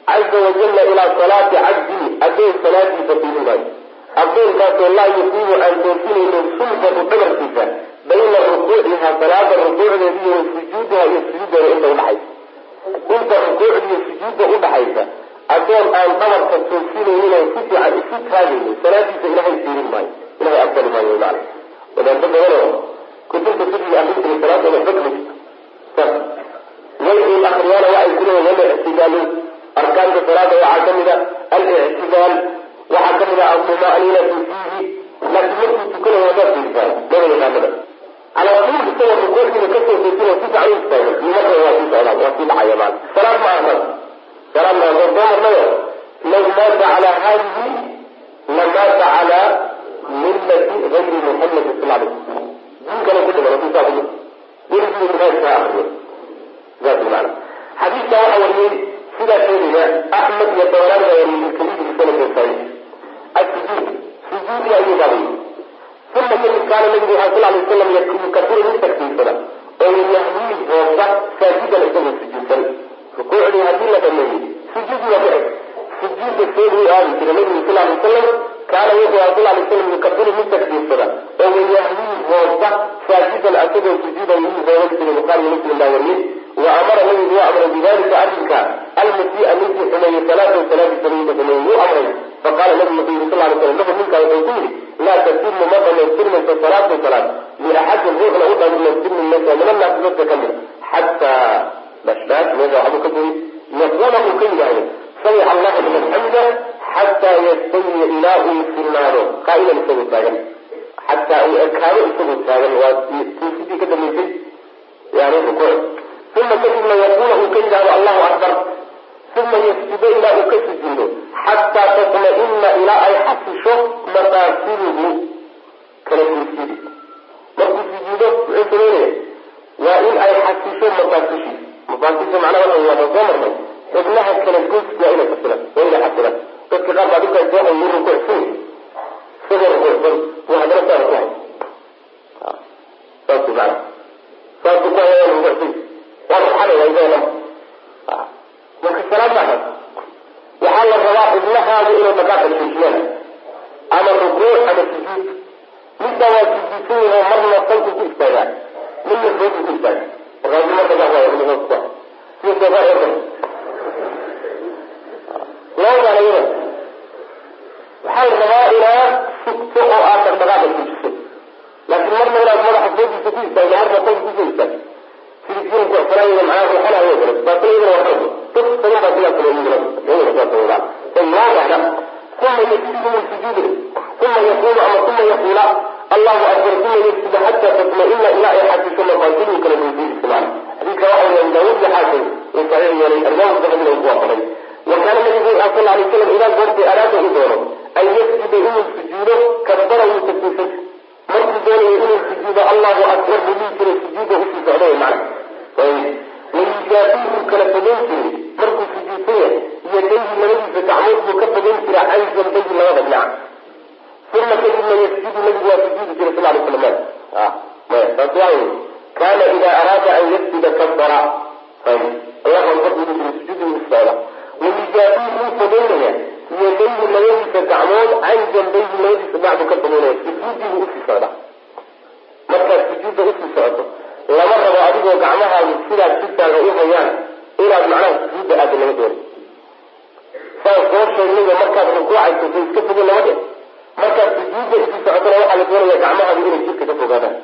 caza wajalla ilaa salaati cabdihi addoon salaadiisa fiirin addoonkaasoo laa yuqiimu aan toosinaynin sulbahu dhabarkiisa bayna rukuuciha salaada rukuucdeeda iyo sujuudiha iyo sujuudeeda inta udhaxaysa inta rukuucda iyo sujuudda udhaxaysa addoon aan dhabarka toosinaynin oo si fiican isu taagaynin salaadiisa ilahay fiirin maayo ilahay aqbali maayo maana wadaado badanoo kutubta fikiga akrinta salaadooda xukmi way uu akriyaana waxay ku leeyihiin wala arkaanta salaada waxaa ka mid a alictidaal waxaa ka mid a almuma'ninatu fiihi laakiin markuu tukanayo hadaad fiirsaa maba yaqaanada calaa tuul isagoo ka soo toosina si fiican u istaago marka waa sii socdaa waa sii dhacaya maana salaad ma ahsan salaad ma ahsan soo marnayo law maata calaa haadihi lamaata calaa millati gayri muxamadi sal alay diin kale ku dhiman haduu saa ku dhimo weligii minhaajkaa akriyo saas maana. Xadiidka waxaa wariyey sidaa sheegaya axmed iyo dabaraan baa wariyey bisanadin saxiix asujuud sujuudi ayuu baabiyey uma kadib kaana nabigu waxa sal alay wasalam yukabiru mid takbiirsada oo yahwiil hoosa saajidan isagoo sujuudsan rukuucdii haddii la dhameeyey sujuudi waa dhici sujuudda seeduu aadi jiray nabigu sal alay wasalam kaana wuxuu aha sal alay slam yukabiru mid takbiirsada oo wayahwiil hoosa saajidan asagoo sujuudan yuu hoogan jiray bukhaari muslim baa wariyey wa amara nabigu waa amray bidalika arrinka almusii'a ninkii xumeeyey salaatahu salaadiisa ninka xumeeyey wuu amray faqaala nabigu wuxuu yiri sal lay slam lahu ninkaa wuxuu ku yidhi laa tatimu ma dhamaystirmayso salaatu salaad liaxadin ruuxna u dhamaystirmi min annaasi dadka ka mid xataa bashbaash meesha waxbuu ka goyey yaquula uu ka yidhaahdo samica allahu liman xamida xataa yastawiya ilaa uu sinaado qaa'ilan isagoo taagan xataa uu ekaado isagoo taagan waa tiisidii ka dambaysay yani rukuuc uma kadibna yaquula uu ka yidhahdo allahu akbar uma yasjudo ilaa uu ka sujuudo xataa tatma-ina ilaa ay xasisho maqaasiduhu kala guusyadi markuu sujuudo muxuu sameynaya waa in ay xasisho maqaasishiisa maqaasisha macnaha waxa waa soo marnay xubnaha kala goyska waa inay xasilaan waa inay xasilaan dadka qaar baa dhulkaas waxay yu rukuucsan isagoo rukuucsan waa haddana saa ku hay saas macna saasuu ku haya rukuucsan waa ruxanaya isaga dhan marka salaad maaha waxaa la rabaa xubnahaagu inay dhaqaaqa joojiyaan ama rukuuc ama sujuud middaa waa sujuudsan yaho marna salku ku istaagaa midna fooku ku istaaga markaasu ma dhaqaaq waaya midna hoos ku hay sida doofaar oo kale labadaan iyada waxaa rabaa inaad sugto oo aad dhaqdhaqaaqa joojiso laakiin marna inaad madaxa foogiisa ku istaagto marna salku ku soo istaagto markuu doonayo inuu sujuudo allahu akbar buu dhihi jiray sujuuda u sii socday macna wayujaafiihu kala fogeyn jiray markuu sujuudsan yahay yadayhi labadiisa gacmood buu ka fogeyn jira can jambayhi labada dhinac uma kadibna yasjudu nabigu waa sujuudi jiray sal lay slam taas kaana idaa araada an yasjuda kabara usocda wayujaafiihu wuu fogeynaya yadayhi labadiisa gacmood can jambayhi labadiisa dhinac buu ka fogeynaya sujuudii buu u sii socda. Markaad sujuudda u sii socoto lama rabo adigoo gacmahaagu sidaas jidkaaga u hayaan inaad macnaha sujuudda aada laga doonay saan soo sheegnayba markaad rukuucayso iska fogo lama dhe markaad sujuudda isii socotona waxaa la doonaya gacmahaagu inay jidka ka fogaadaan.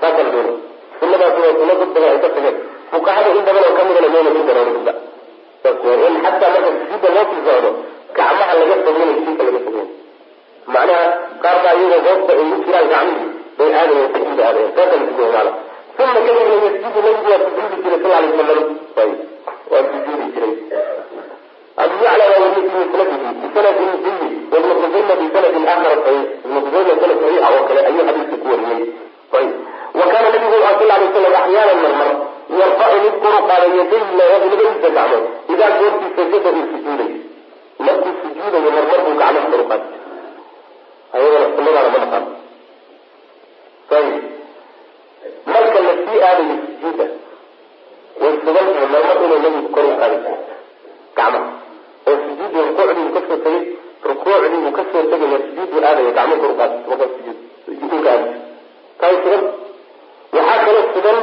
Saasaa la doonay. Sunadaasi waa sunna dad badan ay ka tageen fuqahada in badan oo kamidana mayna ku waa in xataa marka sujuudda loo sii socdo gacmaha laga fogeynay jidka laga fogeynay macnaha qaar baa iyagoo hoosta ay u jiraan gacmihii bay aadayen sujuuda aadayen saasa la sujuuda maala uma kadibna yasjudu nabigu waa sujuudi jiray sal alay wasalam ayb waa sujuudi jiray. Abu yacla waa weriye fi musnadihi bisanadin jayyid wabnu khusayma bisanadin aakhar. Saxiix ibnu khusayma sanad saxiixa oo kale ayuu xadiiska ku wariyey. Ayb wa kaana nabigu sal alay wasalam axyaanan marmar yarfacu mid kuru qaada yadayhi labadiisa gacmood idaa goortii sajada uu sujuuday markuu sujuudayo marmar buu gacmaha kuru qaadi ayadana sunadaana ma naqaan marka la sii aadayo sujuudda way sugan tahay marmar inuu nabigu kor u qaadi jiro gacmaha oo sujuudda rukuucdii ka soo tegay rukuucdii uu ka soo tegaya sujuuddu aadaya gacmo kor u qaadi markaa sujuud sujuudka aadi taay sugan. Waxaa kaloo sugan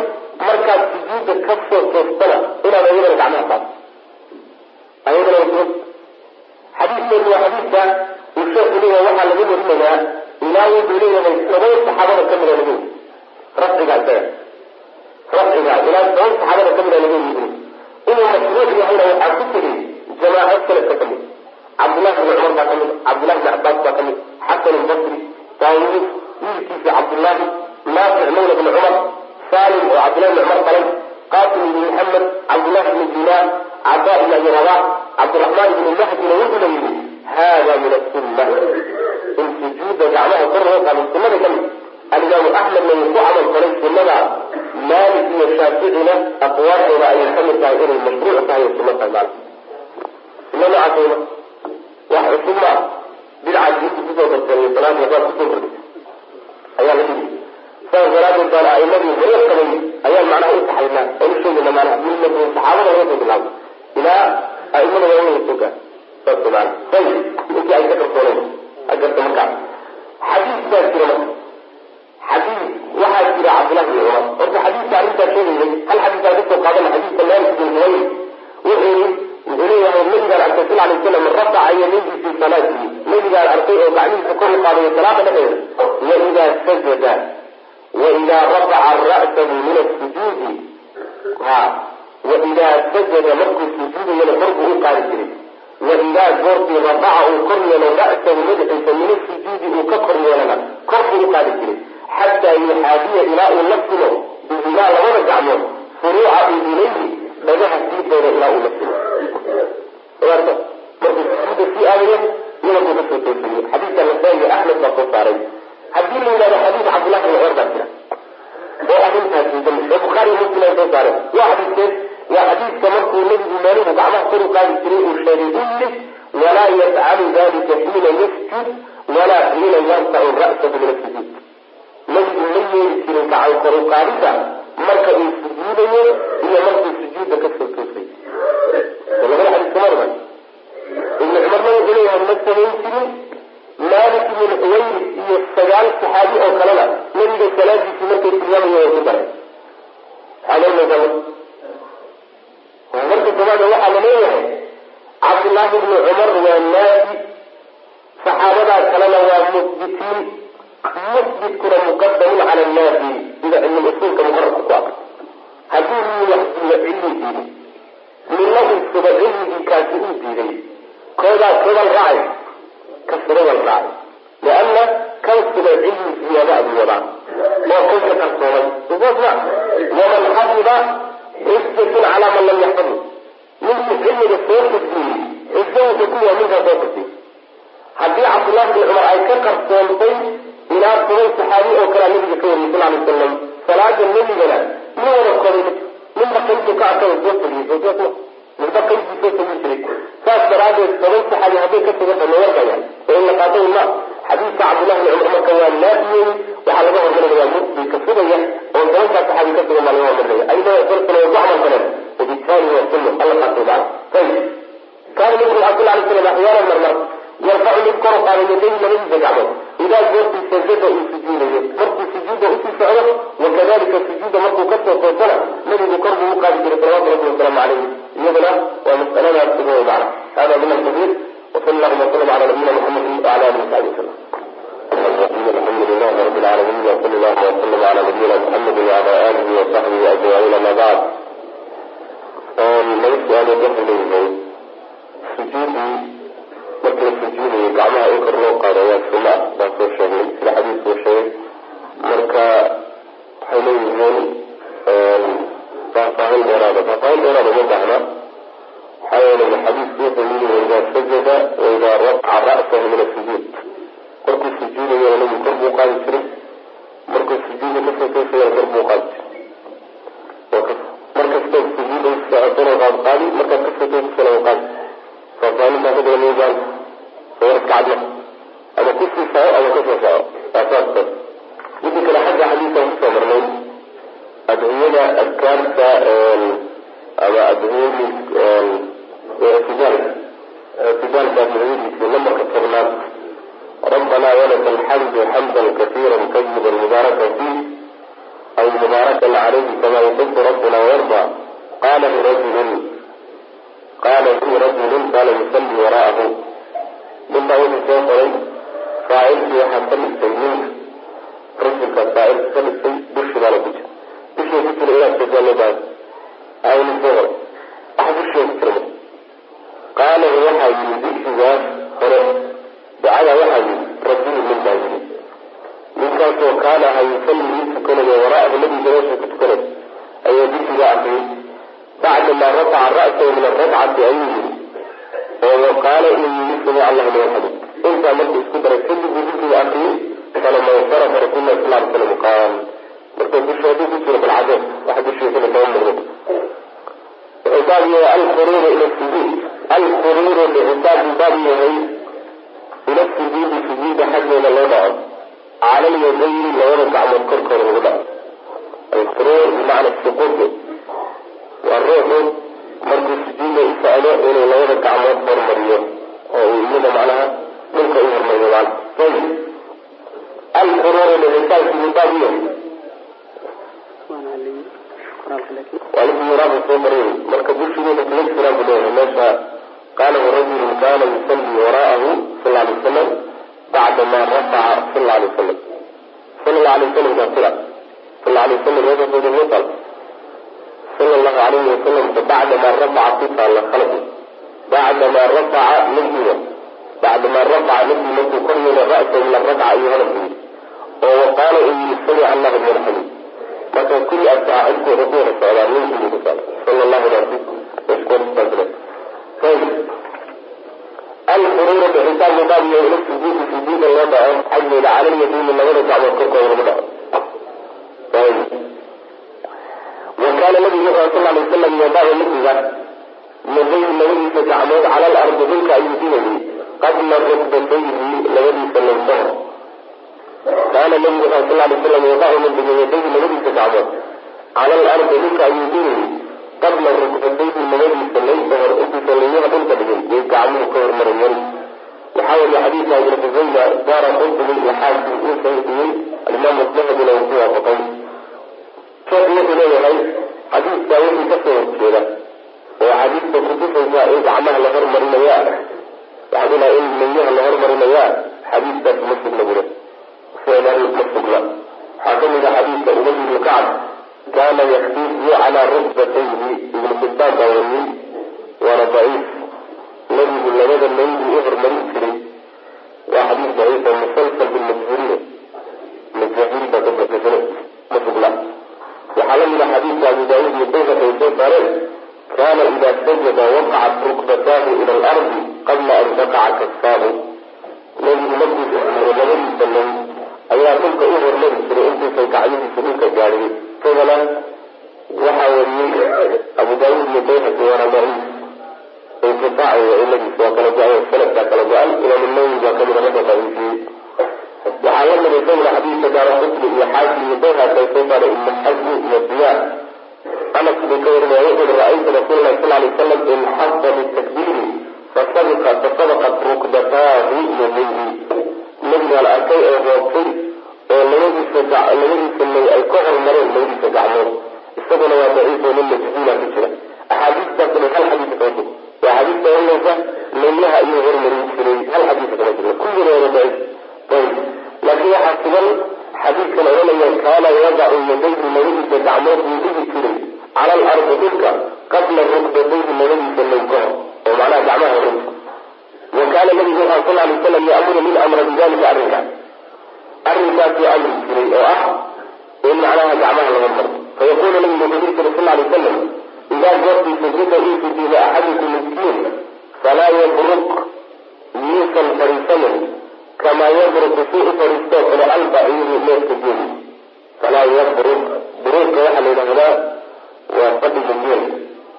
markaad sujuudda ka soo toostana inaad ayadana gacmaha qaado ayadana sugan. Xadiidkeedu waa xadiidka uu sheeku leeyahay waxaa laga warinayaa ilaa wuxuu leeyahay toban saxaabada kamida weri rafcigaa isaga rafcigaa ilaa toban saxaabada kamida laga weri inuu mashruuc yahayna waxaa ku tegay jamaaco salafka ka mid cabdullahi bni cumar baa ka mid cabdullahi bni cabaas baa ka mid xasan albasri daawuud wiilkiisa cabdullahi naafic mawla bni cumar salim oo cabdullahi bni cumar qalay qasim ibni maxamed cabdullahi bni dinar cadaa ibn abi cabdiraxmaan ibni mahdina wuxuuna yidhi hada min asunna sujuuda gacmaha kor loo qaado sunnada ka mid alimaamu axmedna wuu ku camal falay sunnada maalik iyo shaaficina aqwaashooda ayay ka mid tahay inay mashruuc tahay oo sunno tahay maala sunno noocaasayna wax cusub maa bidcaad diinta ku soo darsaneyo salaad waxbaa ku soo kordhisay ayaa la dhigi saas daraadeed baan aimadii hore qabay ayaan macnaha u taxaynaa oo u sheegayna maanaha milmadu saxaabada laga soo bilaabo ilaa aimada waaweyn soo gaar saas maana ayib intii ay ka qarsooneen agarta markaa baa jira xadiis waxaa jira cabdullahi bin cumar horta xadiiska arrintaa sheegayay hal xadiis aan ka soo qaadana bin huwayr wuxuu wuxuu leeyahay nabigaan arkay sal alay slam rafaca yadayhi fi salaatihi. Nabigaan arkay oo gacmihiisa kor u salaada dhexeeda waidaa sajada waidaa rafaca ra'sahu min asujuudi ha waidaa sajada markuu sujuudayana kor buu u jiray waidaa goortii rafaca uu kor yeelo ra'sahu madaxiisa min asujuudi uu ka kor yeelana kor buu u qaadi jiray xataa yuxaadiya ilaa uu la fulo bihimaa labada gacmood furuuca udunayhi dhagaha sii doono ilaa uu la simo markuu sujuuda sii aadayo iyada buu ka soo toosayey xadiidka nasaa-i axmed baa soo saaray haddii la yidhahdo xadiid cabdullahi bin cumar baa jira oo arrintaas diidan oo bukhaari muslim soo saareen waa xadiidkeed waa xadiidka markuu nebigu meeluhu gacmaha kor u qaadi jiray uu sheegay uli walaa yafcalu dalika xiina yasjud walaa xiina yarfacu ra'sahu min asujud nebigu ma yeeli jirin gacan kor u qaadida marka uu sujuudayo iyo markuu sujuudda ka soo toosay. Labada xadiis kumarba ibnu cumarna wuxuu leeyahay ma samayn jirin maalik ibn xuwayri iyo sagaal saxaabi oo kalena nebiga salaadiisii markay tilmaamaya way ku daray marka koobaada waxaa la leeyahay cabdullaahi ibnu cumar waa naafi saxaabadaa kalena waa musbitiin musbitkuna muqadamun cala naafi sida cilmi usuulka muqararka ku ah. Haddii nin wax diido cilmi diiday ninna uu suga cilmigii kaasi uu diiday koodaa kobal raacay ka sugabal raacay. Lianna kan suga cilmi ziyaada abuu wadaa oo kan ka qarsoomay waman xafida xujatun calaa man lam yaxfadhu ninkii cilmiga soo xifdiyey xujo wuxuu ku yahay ninkaa soo xifdiyey haddii cabdullahi bin cumar ay ka qarsoontay ilaa toban saxaabi oo kalea nabiga ka wariyay sal alay wasalam salaada nebigana nin wada ma ninba qaybtu ka arkada soo soosma ninba qaybtii soo fadhiyi jiray saas daraadeed toban saxaabi hadday ka suganta ma warbayaan oo in la qaato ma xadiidka cabdullahi bin cumar marka waa naafiyey waxaa laga hormarinaya mudkii ka fugaya oon galantaa saxaabi ka sugan baa laga hormarinaya ayagana salkuna way ku camal faleen wabitaali waa sunna alla taasay macna ayib kaana nabigu waxaa sal alay slam axyaanan marmar yarfacu mid kor u qaaday yadayhi labadiisa gacmood idaa goortii sajada uu sujuudayo markuu sujuuda u sii socdo wakadalika sujuuda markuu ka soo toosana nabigu kor buu u qaadi jiray salawatu rabbi wasalaamu calayhi iyaduna waa masaladaas ugu way macna hada min alkabiir wasala allahuma wasalam cala nabiyina muxamedin wacala alihi wasaxbi wasalam وصحبه وسلم الحمد لله رب العالمين وصلى الله وسلم على نبينا محمد وعلى آله وصحبه أجمعين ما بعد laga su-aalo dafa leeyahay sujuudii marka la sujuudayo gacmaha in kor loo qaado waa sunna ah baan soo sheegnay sida xadiisku uu sheegay marka waxay leeyihiin faahfaahin dheeraada faahfaahin dheeraada uma baahna maxaa yeelay xadiisku wuxuu yiri waidaa sajada waidaa rafca ra'sahu min asujuud markuu sujuudayo nabigu kor buu qaadi jiray. Markuu sujuuda ka soo toosayana kor buu qaadi jiray. Ka ربنا ولك الحمد حمدا كثيرا طيبا مباركا فيه أو مباركا عليه كما يحب ربنا ويرضى قاله رجل قاله رجل قال يصلي وراءه مما وجه سوفري فاعل في حسن السيمين رجل كفاعل حسن السيم بش على بش بش يفكر إلى التجلبات أو الزور أحد بش يفكر قال وحي يذيك ذات ducada waxaa yii rabbihi nin baa yii ninkaasoo kaana aha yusallii tukanaya waraahu nabigu gadaasha ku tukanay ayaa bikiga akriyay bacdamaa rafaca ra'sahu min arafcati ayuu yiri oo waqaala inuu yii samica allahu intaa markuu isku daray kadibuu bikiga akriyay falama insarafa rasuulu lahi sal slam qaal. Marka dusha ku jiro balcade waxa dushiisana kama muuqdo wuxuu baab yahay alkhuruuru ila sujuud. Alkhuruuru licitaab baab yahay ila sujuudi sujuuda xaggeeda loo dhaco cala lyadayni labada gacmood korkooda lagu dhaco. Alquruur bimacna suquud. Waa ruuxu markuu sujuuda u socdo inuu labada gacmood hormariyo oo uu iyada macnaha dhulka u hormariyo macna ayib alquruuru lixisaankii baab yahay waa ninkii yaraaba soo mariyay marka bushigeeda kuma jiraan buu leeyahay meesha qalahu rajulu kana yusalli wara'ahu sal alay wasalam bacdama rafaca sal lla alay wasalam sala alla alay wasalam kaa sila sal alay wasalam meeshaasooda ma taal sala allahu alayhi wasalam bacdama rafaca ku taalla khalad bacdama rafaca nabiga bacdama rafaca nabigu markuu kor yeelay ra'sahu min arrakca ayuu hadalku yidhi oo waqaala yidhi samica allahu liman xamid marka kulli astaa cidkooda ku wada socdaa ninkii ku socda sala allahu alfuruura bixitaan muqaabiya ila sujuudi sujuuda loo dhaco xaggeeda calalyadiini labada gacmood korkooda lagu dhaco wa kaana nabigu wuxuu sal alay wasalam yadacu midliga yadayhi labadiisa gacmood cala alardi dhulka ayuu dhigayay qabla rukbatayhi labadiisa lowsaho kaana nabigu wuxuu sal alay wasalam yadacu midliga yadayhi labadiisa gacmood cala alardi dhulka ayuu dhigayay qabla rukbatayhi labadiisa laysa hor intuusa layaha dhulka dhigin yay gacmuhu ka hormarayeen waxaa weliya xadiidka ibn xusayma daara qutbi iyo xaakim uu saxiixiyey alimaam dahabina uu ku waafaqay sheekhu wuxuu leeyahay xadiidka wixii ka soo horjeeda oo xadiidka kutusaysa in gacmaha la hormarinayaa waxaa in layaha la hormarinayaa xadiidkaas ma sugna bule seedan ma sugna. Waxaa ka mid a xadiidka ubay ibnu kacab kaana yaktifu calaa rukbatayhi ibnu xibbaan baa wariyey waana daciif nabigu labada laydu u hormarin jiray waa xadiis daciif oo musalsal bilmajhuuriin majhuuri baa kabasasana ma sugna waxaa la mida xadiidka abu daawuud iyo bayhaq ay soo saareen kaana ida sajada waqacat rukbataahu ila alardi qabla an taqaca kaffaahu nabigu markuu labadiisa lay ayaa dhulka u hormari jiray intuusan gacmihiisa dhulka gaadhin kadana waxaa wariyey abu iyo bayhaqi waana daciif inqitaac iyo ciladiisa waa kala go-an sanadkaa kala go-an imaam nawowi baa kamida marka daciifiyey waxaa la mida isaguna xadiidka daara qutbi iyo xaakim iyo bayhaq ay soo saaray ibnu xasmi iyo diyaa anas buu ka warinaya wuxu uri ra'aytu rasuul lahi sal alay wasalam inxasa bitakbiiri fasabiqa fasabaqat rukbataahu yadayhi nabigaan arkay oo roobtay oo labadiisa lay ay ka hormareen labadiisa gacmood. Isaguna waa daciif oo nin majhuula ku jira. Axaadiistaas dhan hal xadiis kama jiro waa xadiista oranaysa laylaha ayuu hormarin jiray hal xadiisa kama jiro kulligana waa daciif. Ayib laakiin waxaa sugan xadiidkan oranaya kaana yadacu yadayhi labadiisa gacmood buu dhigi jiray cala alardi dhulka qabla rukbatayhi labadiisa lay ka hor oo macnaha gacmaha horinta wa kaana nabigu waxaa sal alay wasalam yaamuru min amra bidalika arrinkaas arrinkaasuu amri jiray oo ah in macnaha gacmaha laga marto fayaqulu nabigu wuxuu sal alay wasalam idaa goortii sujuda uu sujuuda axadukum miskiin falaa yabruk yuusan fariisanin kamaa yabruku si u fariistoo kale albaciiru neefka geeli falaa yabruk buruuka waxaa la yidhahdaa waa fadhiga geel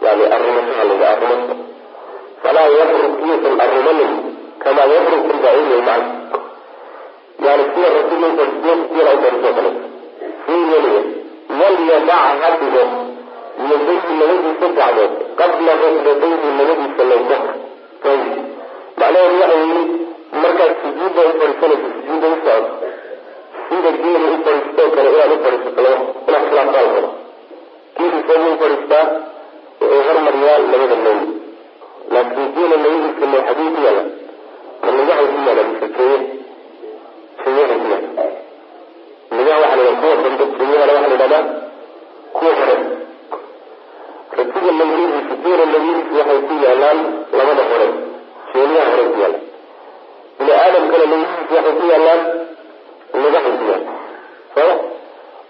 yani arrimashaha la yidhaha arrimasha falaa yabruk yuusan arrimanin kamaa yabruku albaciiru macna yani sida rasuulka u fadhiisto geela u fadhiistoo kale sii weliya walyadac ha dhigo yadayhi labadiisa gacmood qabla waxa yii markaad sujuudda u sujuudda u sida geela u fadhiistoo kale inaad u fadhiisato laba inaad khilaaftaan karo geelu sabuu u wuxuu hormariyaa labada lay laakiin geela labadiisa lay xaguu ku yaalla ma lugahay ku yaalla mise keeye keeyahay ku yaalla lugaha waxa la yidhaha kuwa dambe keeyahana waxa la yidhahdaa kuwa hore ratiga laylihiisa geela laylihiisa waxay ku yaalaan labada hore keeniyaha hore ku yaalla bini aadamkana laylihiisa waxay ku yaalaan lugahay ku yaalla soo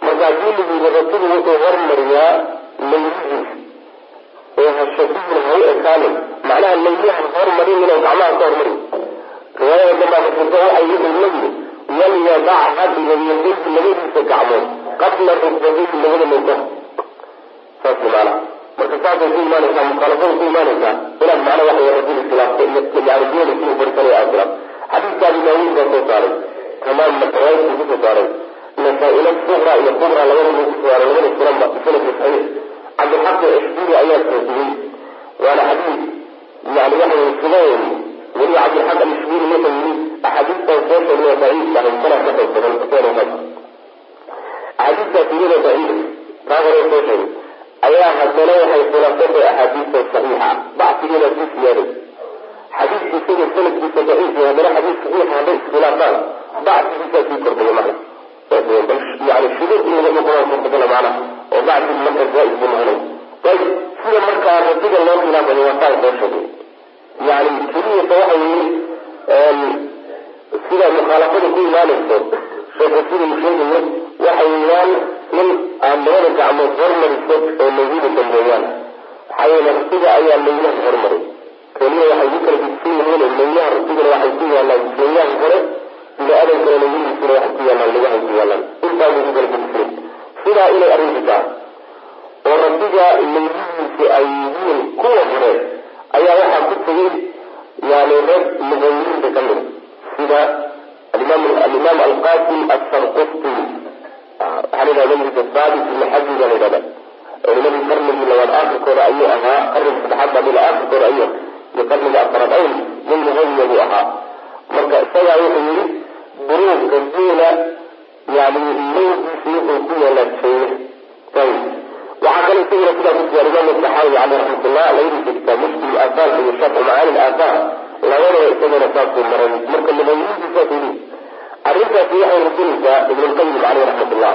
marka haddii lagu yiri ratigu wuxuu hormariyaa laylihiisa oo hashabihin ha u ekaanin macnaha layliha hormarin inuu gacmaha ka hormarin riwaayada dambaa kafurta waxay wuxuu la yiri walyadac ha dhigo yadayhi labadiisa gacmood rukbatayhi labada layka saas maana marka saasay ku imaanaysaa mukhaalafada ku imaanaysaa inaad macna waxa rajul iskhilaafto iyo yani geela si u barisanaya aad khilaafto xadiidka abi daawuud baa soo saaray tamaam riwaayadkuu ku soo saaray nasaa-ila suqra iyo kubra labadaba ku soo saaray labada sulanba bisanadki saxiix cabdilxaq ishbiri ayaa soosiyey waana xadiid yani waxa wey sugan weliba cabdilxaq alishbiri wuxuu yiri axaadiistan soo sheegnay daciif tahay sana ka xoog badan keenaysaa axaadiistaas iyadoo daciif taa hore soo sheegay ayaa haddana waxay khilaafsantay axaadiista saxiixa bacsigeeda ku siyaaday. Xadiidku isaga sanadkiisa daciif iyo haddana xadiis saxiixa hadday iskhilaafaan bacsigiisaa sii kordhaya macna yani shuduud in laga noqon suurtagala macna oo bacsi marka zaa-id buu noqonay ayib sida markaa rasiga loo khilaafayo waa saan soo sheegay. Yani keliyata waxa yii sida mukhaalafada ku imaanayso sheekhu sida uu sheegayo waxa weeyaan in aad labada gacmood hormariso oo layguda dambeeyaan. Maxaa yeele rasiga ayaa laylaha hormaray. Keliya waxay ku kala gudsan yihiin laylaha rasigana waxay ku yaalaan laylaha hore bini-aadankana laylihiisuna waxay ku yaalaan lugahay ku yaalaan intaasay ku kala gudsan sidaa inay arrintu tahay oo rasiga laylihiisu ay yihiin kuwa hore ayaa waxaa ku tegay yani rag luqayiinta ka mid. Sida alimaam alqasim asarqufti waxaa labadaba isaguna saasuu maray marka yihi arrintaasi waxay radinaysaa ibnulqayim caleyh raxmatullah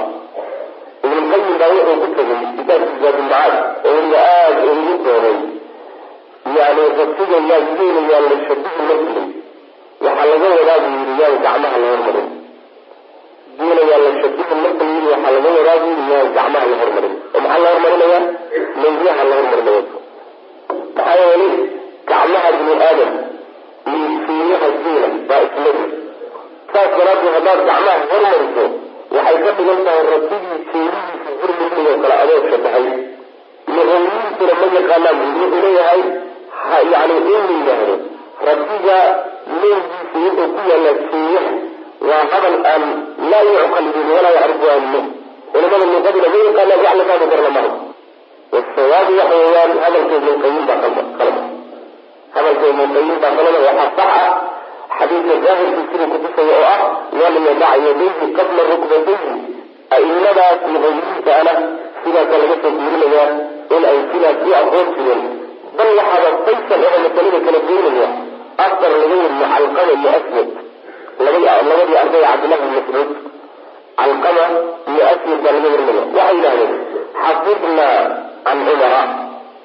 ibnulqayim baa wuxuu ku tegay kitaabkiisa zaadulmacaad oo weliba aada ugu dooray. Yani rasiga yaa geela yaa la shabihi markii waxaa laga wadaa buu yidhi yaan gacmaha la hormarin geela yaa la shabihi la yidhi waxaa laga wadaa yidhi yaan gacmaha la hormarin oo maxaa la hormarinayaa laylaha la hormarinaya maxaa yeelay gacmaha bini aadam iyo fiiyaha geela baa ismadi saas daraaddeed haddaad gacmaha hormariso waxay ka dhigan tahay rasigii jeelihiisa hormarinayoo kale adoo shabahay luqawiyiintuna ma yaqaanaan wuxuu leeyahay? Yani in la yidhaahdo rasiga lowgiisa wuxuu ku yaallaa jeeyaha waa hadal aan laa yucqal bihi walaa yacrifu ahlu culimada luqaduna ma yaqaanaan wax la fahmi karna maha wasawaabu waxa weeyaan hadalka ibnulqayim baa qalba hadalka ibnulqayim baa qalaba waxaa sax ah xadiidka daahirkii siduu kutusaya oo ah walyadac yadayhi qabla rukbatayhi a'imadaas luqawiyiinta ana sidaasa laga soo guurinayaa in ay sidaas u aqoon bal waxaaba faysal oo masalada kala geynaya asar laga wariyo calqama iyo aswad. Labadii arday cabdillahi bin mascuud calqama iyo aswad baa laga warinaya waxay yidhahdeen xafidnaa can cumara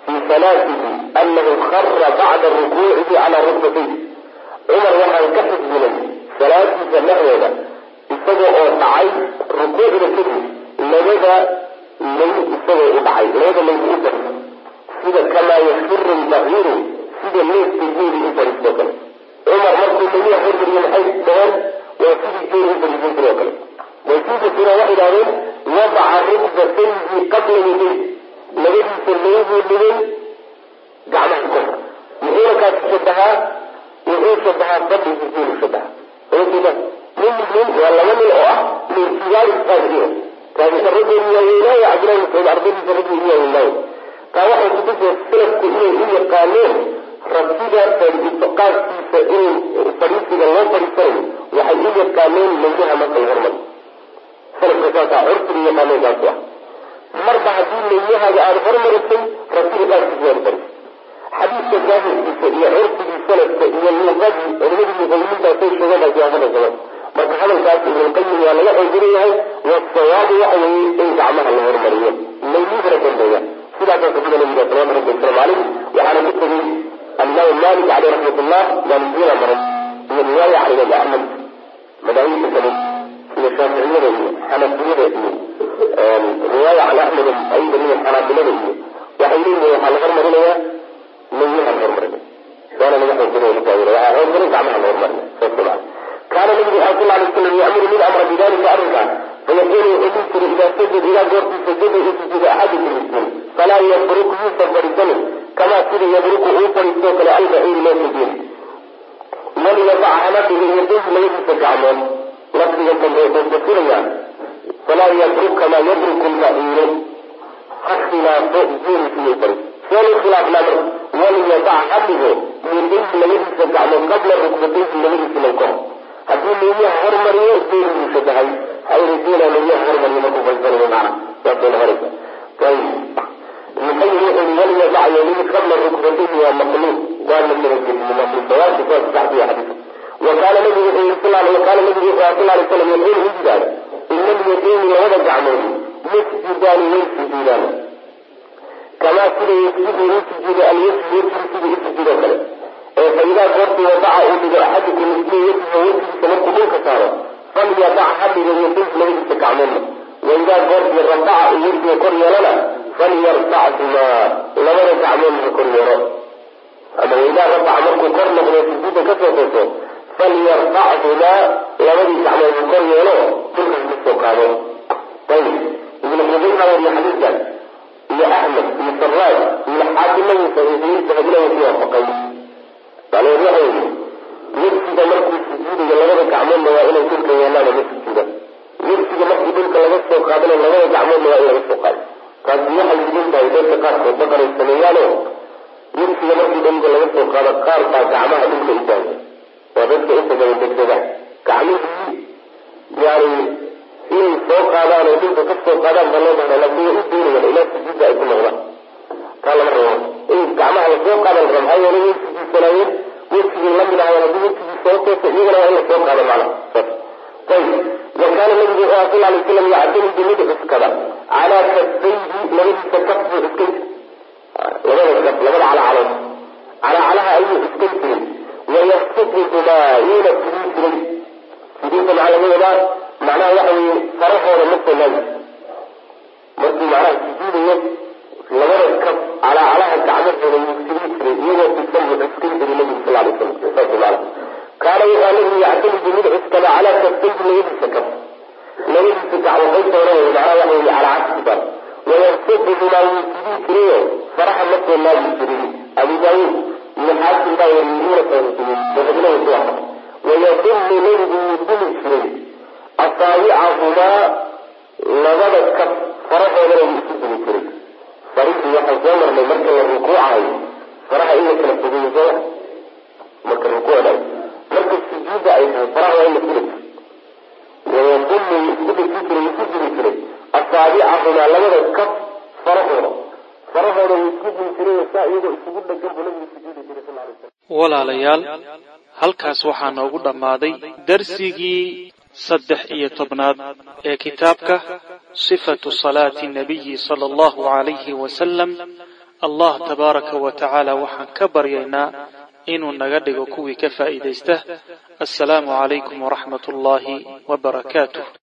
fii salaatihi anahu khara bacda rukuucihi calaa rukbatayhi cumar waxaan ka xifdinay salaadiisa dhexdeeda isaga oo dhacay rukuucda kadib labada lay isagoo u dhacay labada laygu u fadhiso sida kamaa yafiru lbahiru sida neefka geeli u fadhiistoo kale. Cumar markuu layaha hormariyo maxay dhaheen? Waa sidii geeli u fadhiisan jire oo kale. Way sii fasireen waxay idhahdeen wadaca rukbatayhi qabla yaday labadiisa laybuu dhigay gacmaha korka. Muxuuna kaasi shabahaa wuxuu shabahaa fadhigii geelu shabaha ojeeda nin nin waa laba nin oo ah min kibaari taabiciin taabiciin raggoodii waaweynaayo cabdillahi mascuud ardadiisa raggii ugu waaweynaayo taa waxay kutusay salafku inay u yaqaaneen rasiga qaadkiisa in fadhiisiga loo fadhiisanayo waxay u yaqaaneen laylaha marka la hormari salafka saasaa curfiga yaqaaneen kaasu ah marba haddii laylahaaga aada hormarisay rasiga qaadkiisa waad fadhiisay xadiidka daahirkiisa iyo curfigii salafka iyo luqadii culimadii luqawiyiintaasay sheegeen baa siyaasada marka hadalkaas ibnulqayim waa laga xoojinayahay wasawaabu waxa weeye in gacmaha la hormariyo. Laylihana dambeeya. Sidaasa sabida nabiga salawatu rabbi wasalaamu caleyh waxaana ku tegay alimaamu malik caleyh raxmatullah maalikiyada maray iyo riwaaya imaam axmed madaahibta kale sida shaaficiyada iyo xanafiyada iyo riwaaya can axmed ayda iyo xanaabilada iyo. Waxay leeyihiin waxaa la hormarinayaa laylaha la hormarinaya waana laga markaa waxaa xoojinay gacmaha la macana kaana nabigu sal sal alay slam yamuru min amra bidalika arrinkaas fayaqulu wuxuu dhihi jiray idaa sajad ilaa goortii sajada uu sujuuda axadukum falaa yabruku yuusan fadhiisanin kamaa sida yabruku uu fadhiistoo kale albaciir loo sujuud waliyadac hana dhiga yadayhi labadiisa gacmood lafdiga dambe wuxuu fasirayaa falaa yabruk kamaa yabruku lbaciiru ha khilaafo iyo fadhiis walilaaf laba waliyadac ha dhigo yadayhi labada gacmood yasjudaani way sujuudaani kamaa sida yasbidu ruusi jiro alyasbi wejigiisida isu kale. Ee faidaa goortii wadaca uu dhigo axadukum muslim yadiha wejigiisa markuu dhulka saaro falyadac ha dhigo yadayhi labadiisa gacmoodna waidaa goortii radaca uu wejiga kor yeelana falyarfachmaa labada gacmoodna kor yeelo. Ama waidaa radaca markuu kor noqdo sujuuda ka soo tooso falyarfachmaa labadii gacmood kor yeelo dhulka ka soo qaado. Ayb ibnu qudayn baa wariya xadiidkan iyo axmed iyo saraaj iyo xaakimadu saxiixiyey dahabina way ku waafaqay macnaheed waxa markuu sujuudayo labada gacmoodna waa inay dhulka yeelaana ma sujuuda. Wejsiga markii dhulka laga soo qaadana labada gacmoodna waa in laga soo qaado taasi waxay idin dadka qaarkood dhaqanay sameeyaano wejsiga markii dhulka laga soo qaado qaar baa gacmaha dhulka idaaya waa dadka inta badan degdega. Gacmihii yani soo qaadaan oo dhulka ka soo qaadaan baa loo bahdaa laakiin way u doonayaan ilaa sujuudda ay ku noqdaan. Taa lama rabo. In gacmaha la soo qaadan raba maxaa yeelay way sujuudsanaayeen wejigii la mid ahayn haddii wejigii soo toosa iyagana waa in la soo qaado macnaha. Saas. Ayib wa kaana nabigu wuxuu aha sal alay slam yactamidu mid cuskada calaa kafayhi labadiisa kaf buu cuskay labada kaf labada calacalood calacalaha ayuu cuskay jiray. Wayafsuduhumaa yuuna fidin jiray. Fidinta maxaa laga wadaa macnaha waxa weye farahooda ma soo laagi markuu macnaha sujuudayo labada kaf calaacalaha gacmahooda wuu fidin jiray iyagoo fisan buu cuskan jiray nabigu sal alay slam kaana wuxaa nabigu yactamidu mid cuskada calaa kafayhi labadiisa kaf labadiisa gacmo qaybtoona wey macnaha waxa weye calaa cagsiban wayafsuduhumaa wuu fidin jirayo faraha ma soo laagi jirin abu daawuud iyo xaakim baa dahabina way ku waafaqay wayadumu nabigu wuu dumi jiray asaabicahumaa labada kaf farahoodana wuu isu dumi jiray. Farihii waxaan soo marnay marka la rukuucayo faraha in la kala fogeeyo soo marka rukuucda marka sujuudda ay tahay faraha waa in la fuli isu dumi jiray asaabicahumaa labada kaf farahooda farahooda wuu isku dumi jiray saa iyagoo isugu dhagan buu nabigu sujuudi jiray sal alay slam walaalayaal halkaas waxaa noogu dhammaaday darsigii saddex iyo tobnaad ee kitaabka sifatu salaati nabiyi sala allahu calayhi wasalam allah tabaaraka wa tacaala waxaan ka baryaynaa inuu naga dhigo kuwii ka faa'iidaysta. Assalaamu calaykum waraxmat ullaahi wa barakaatuh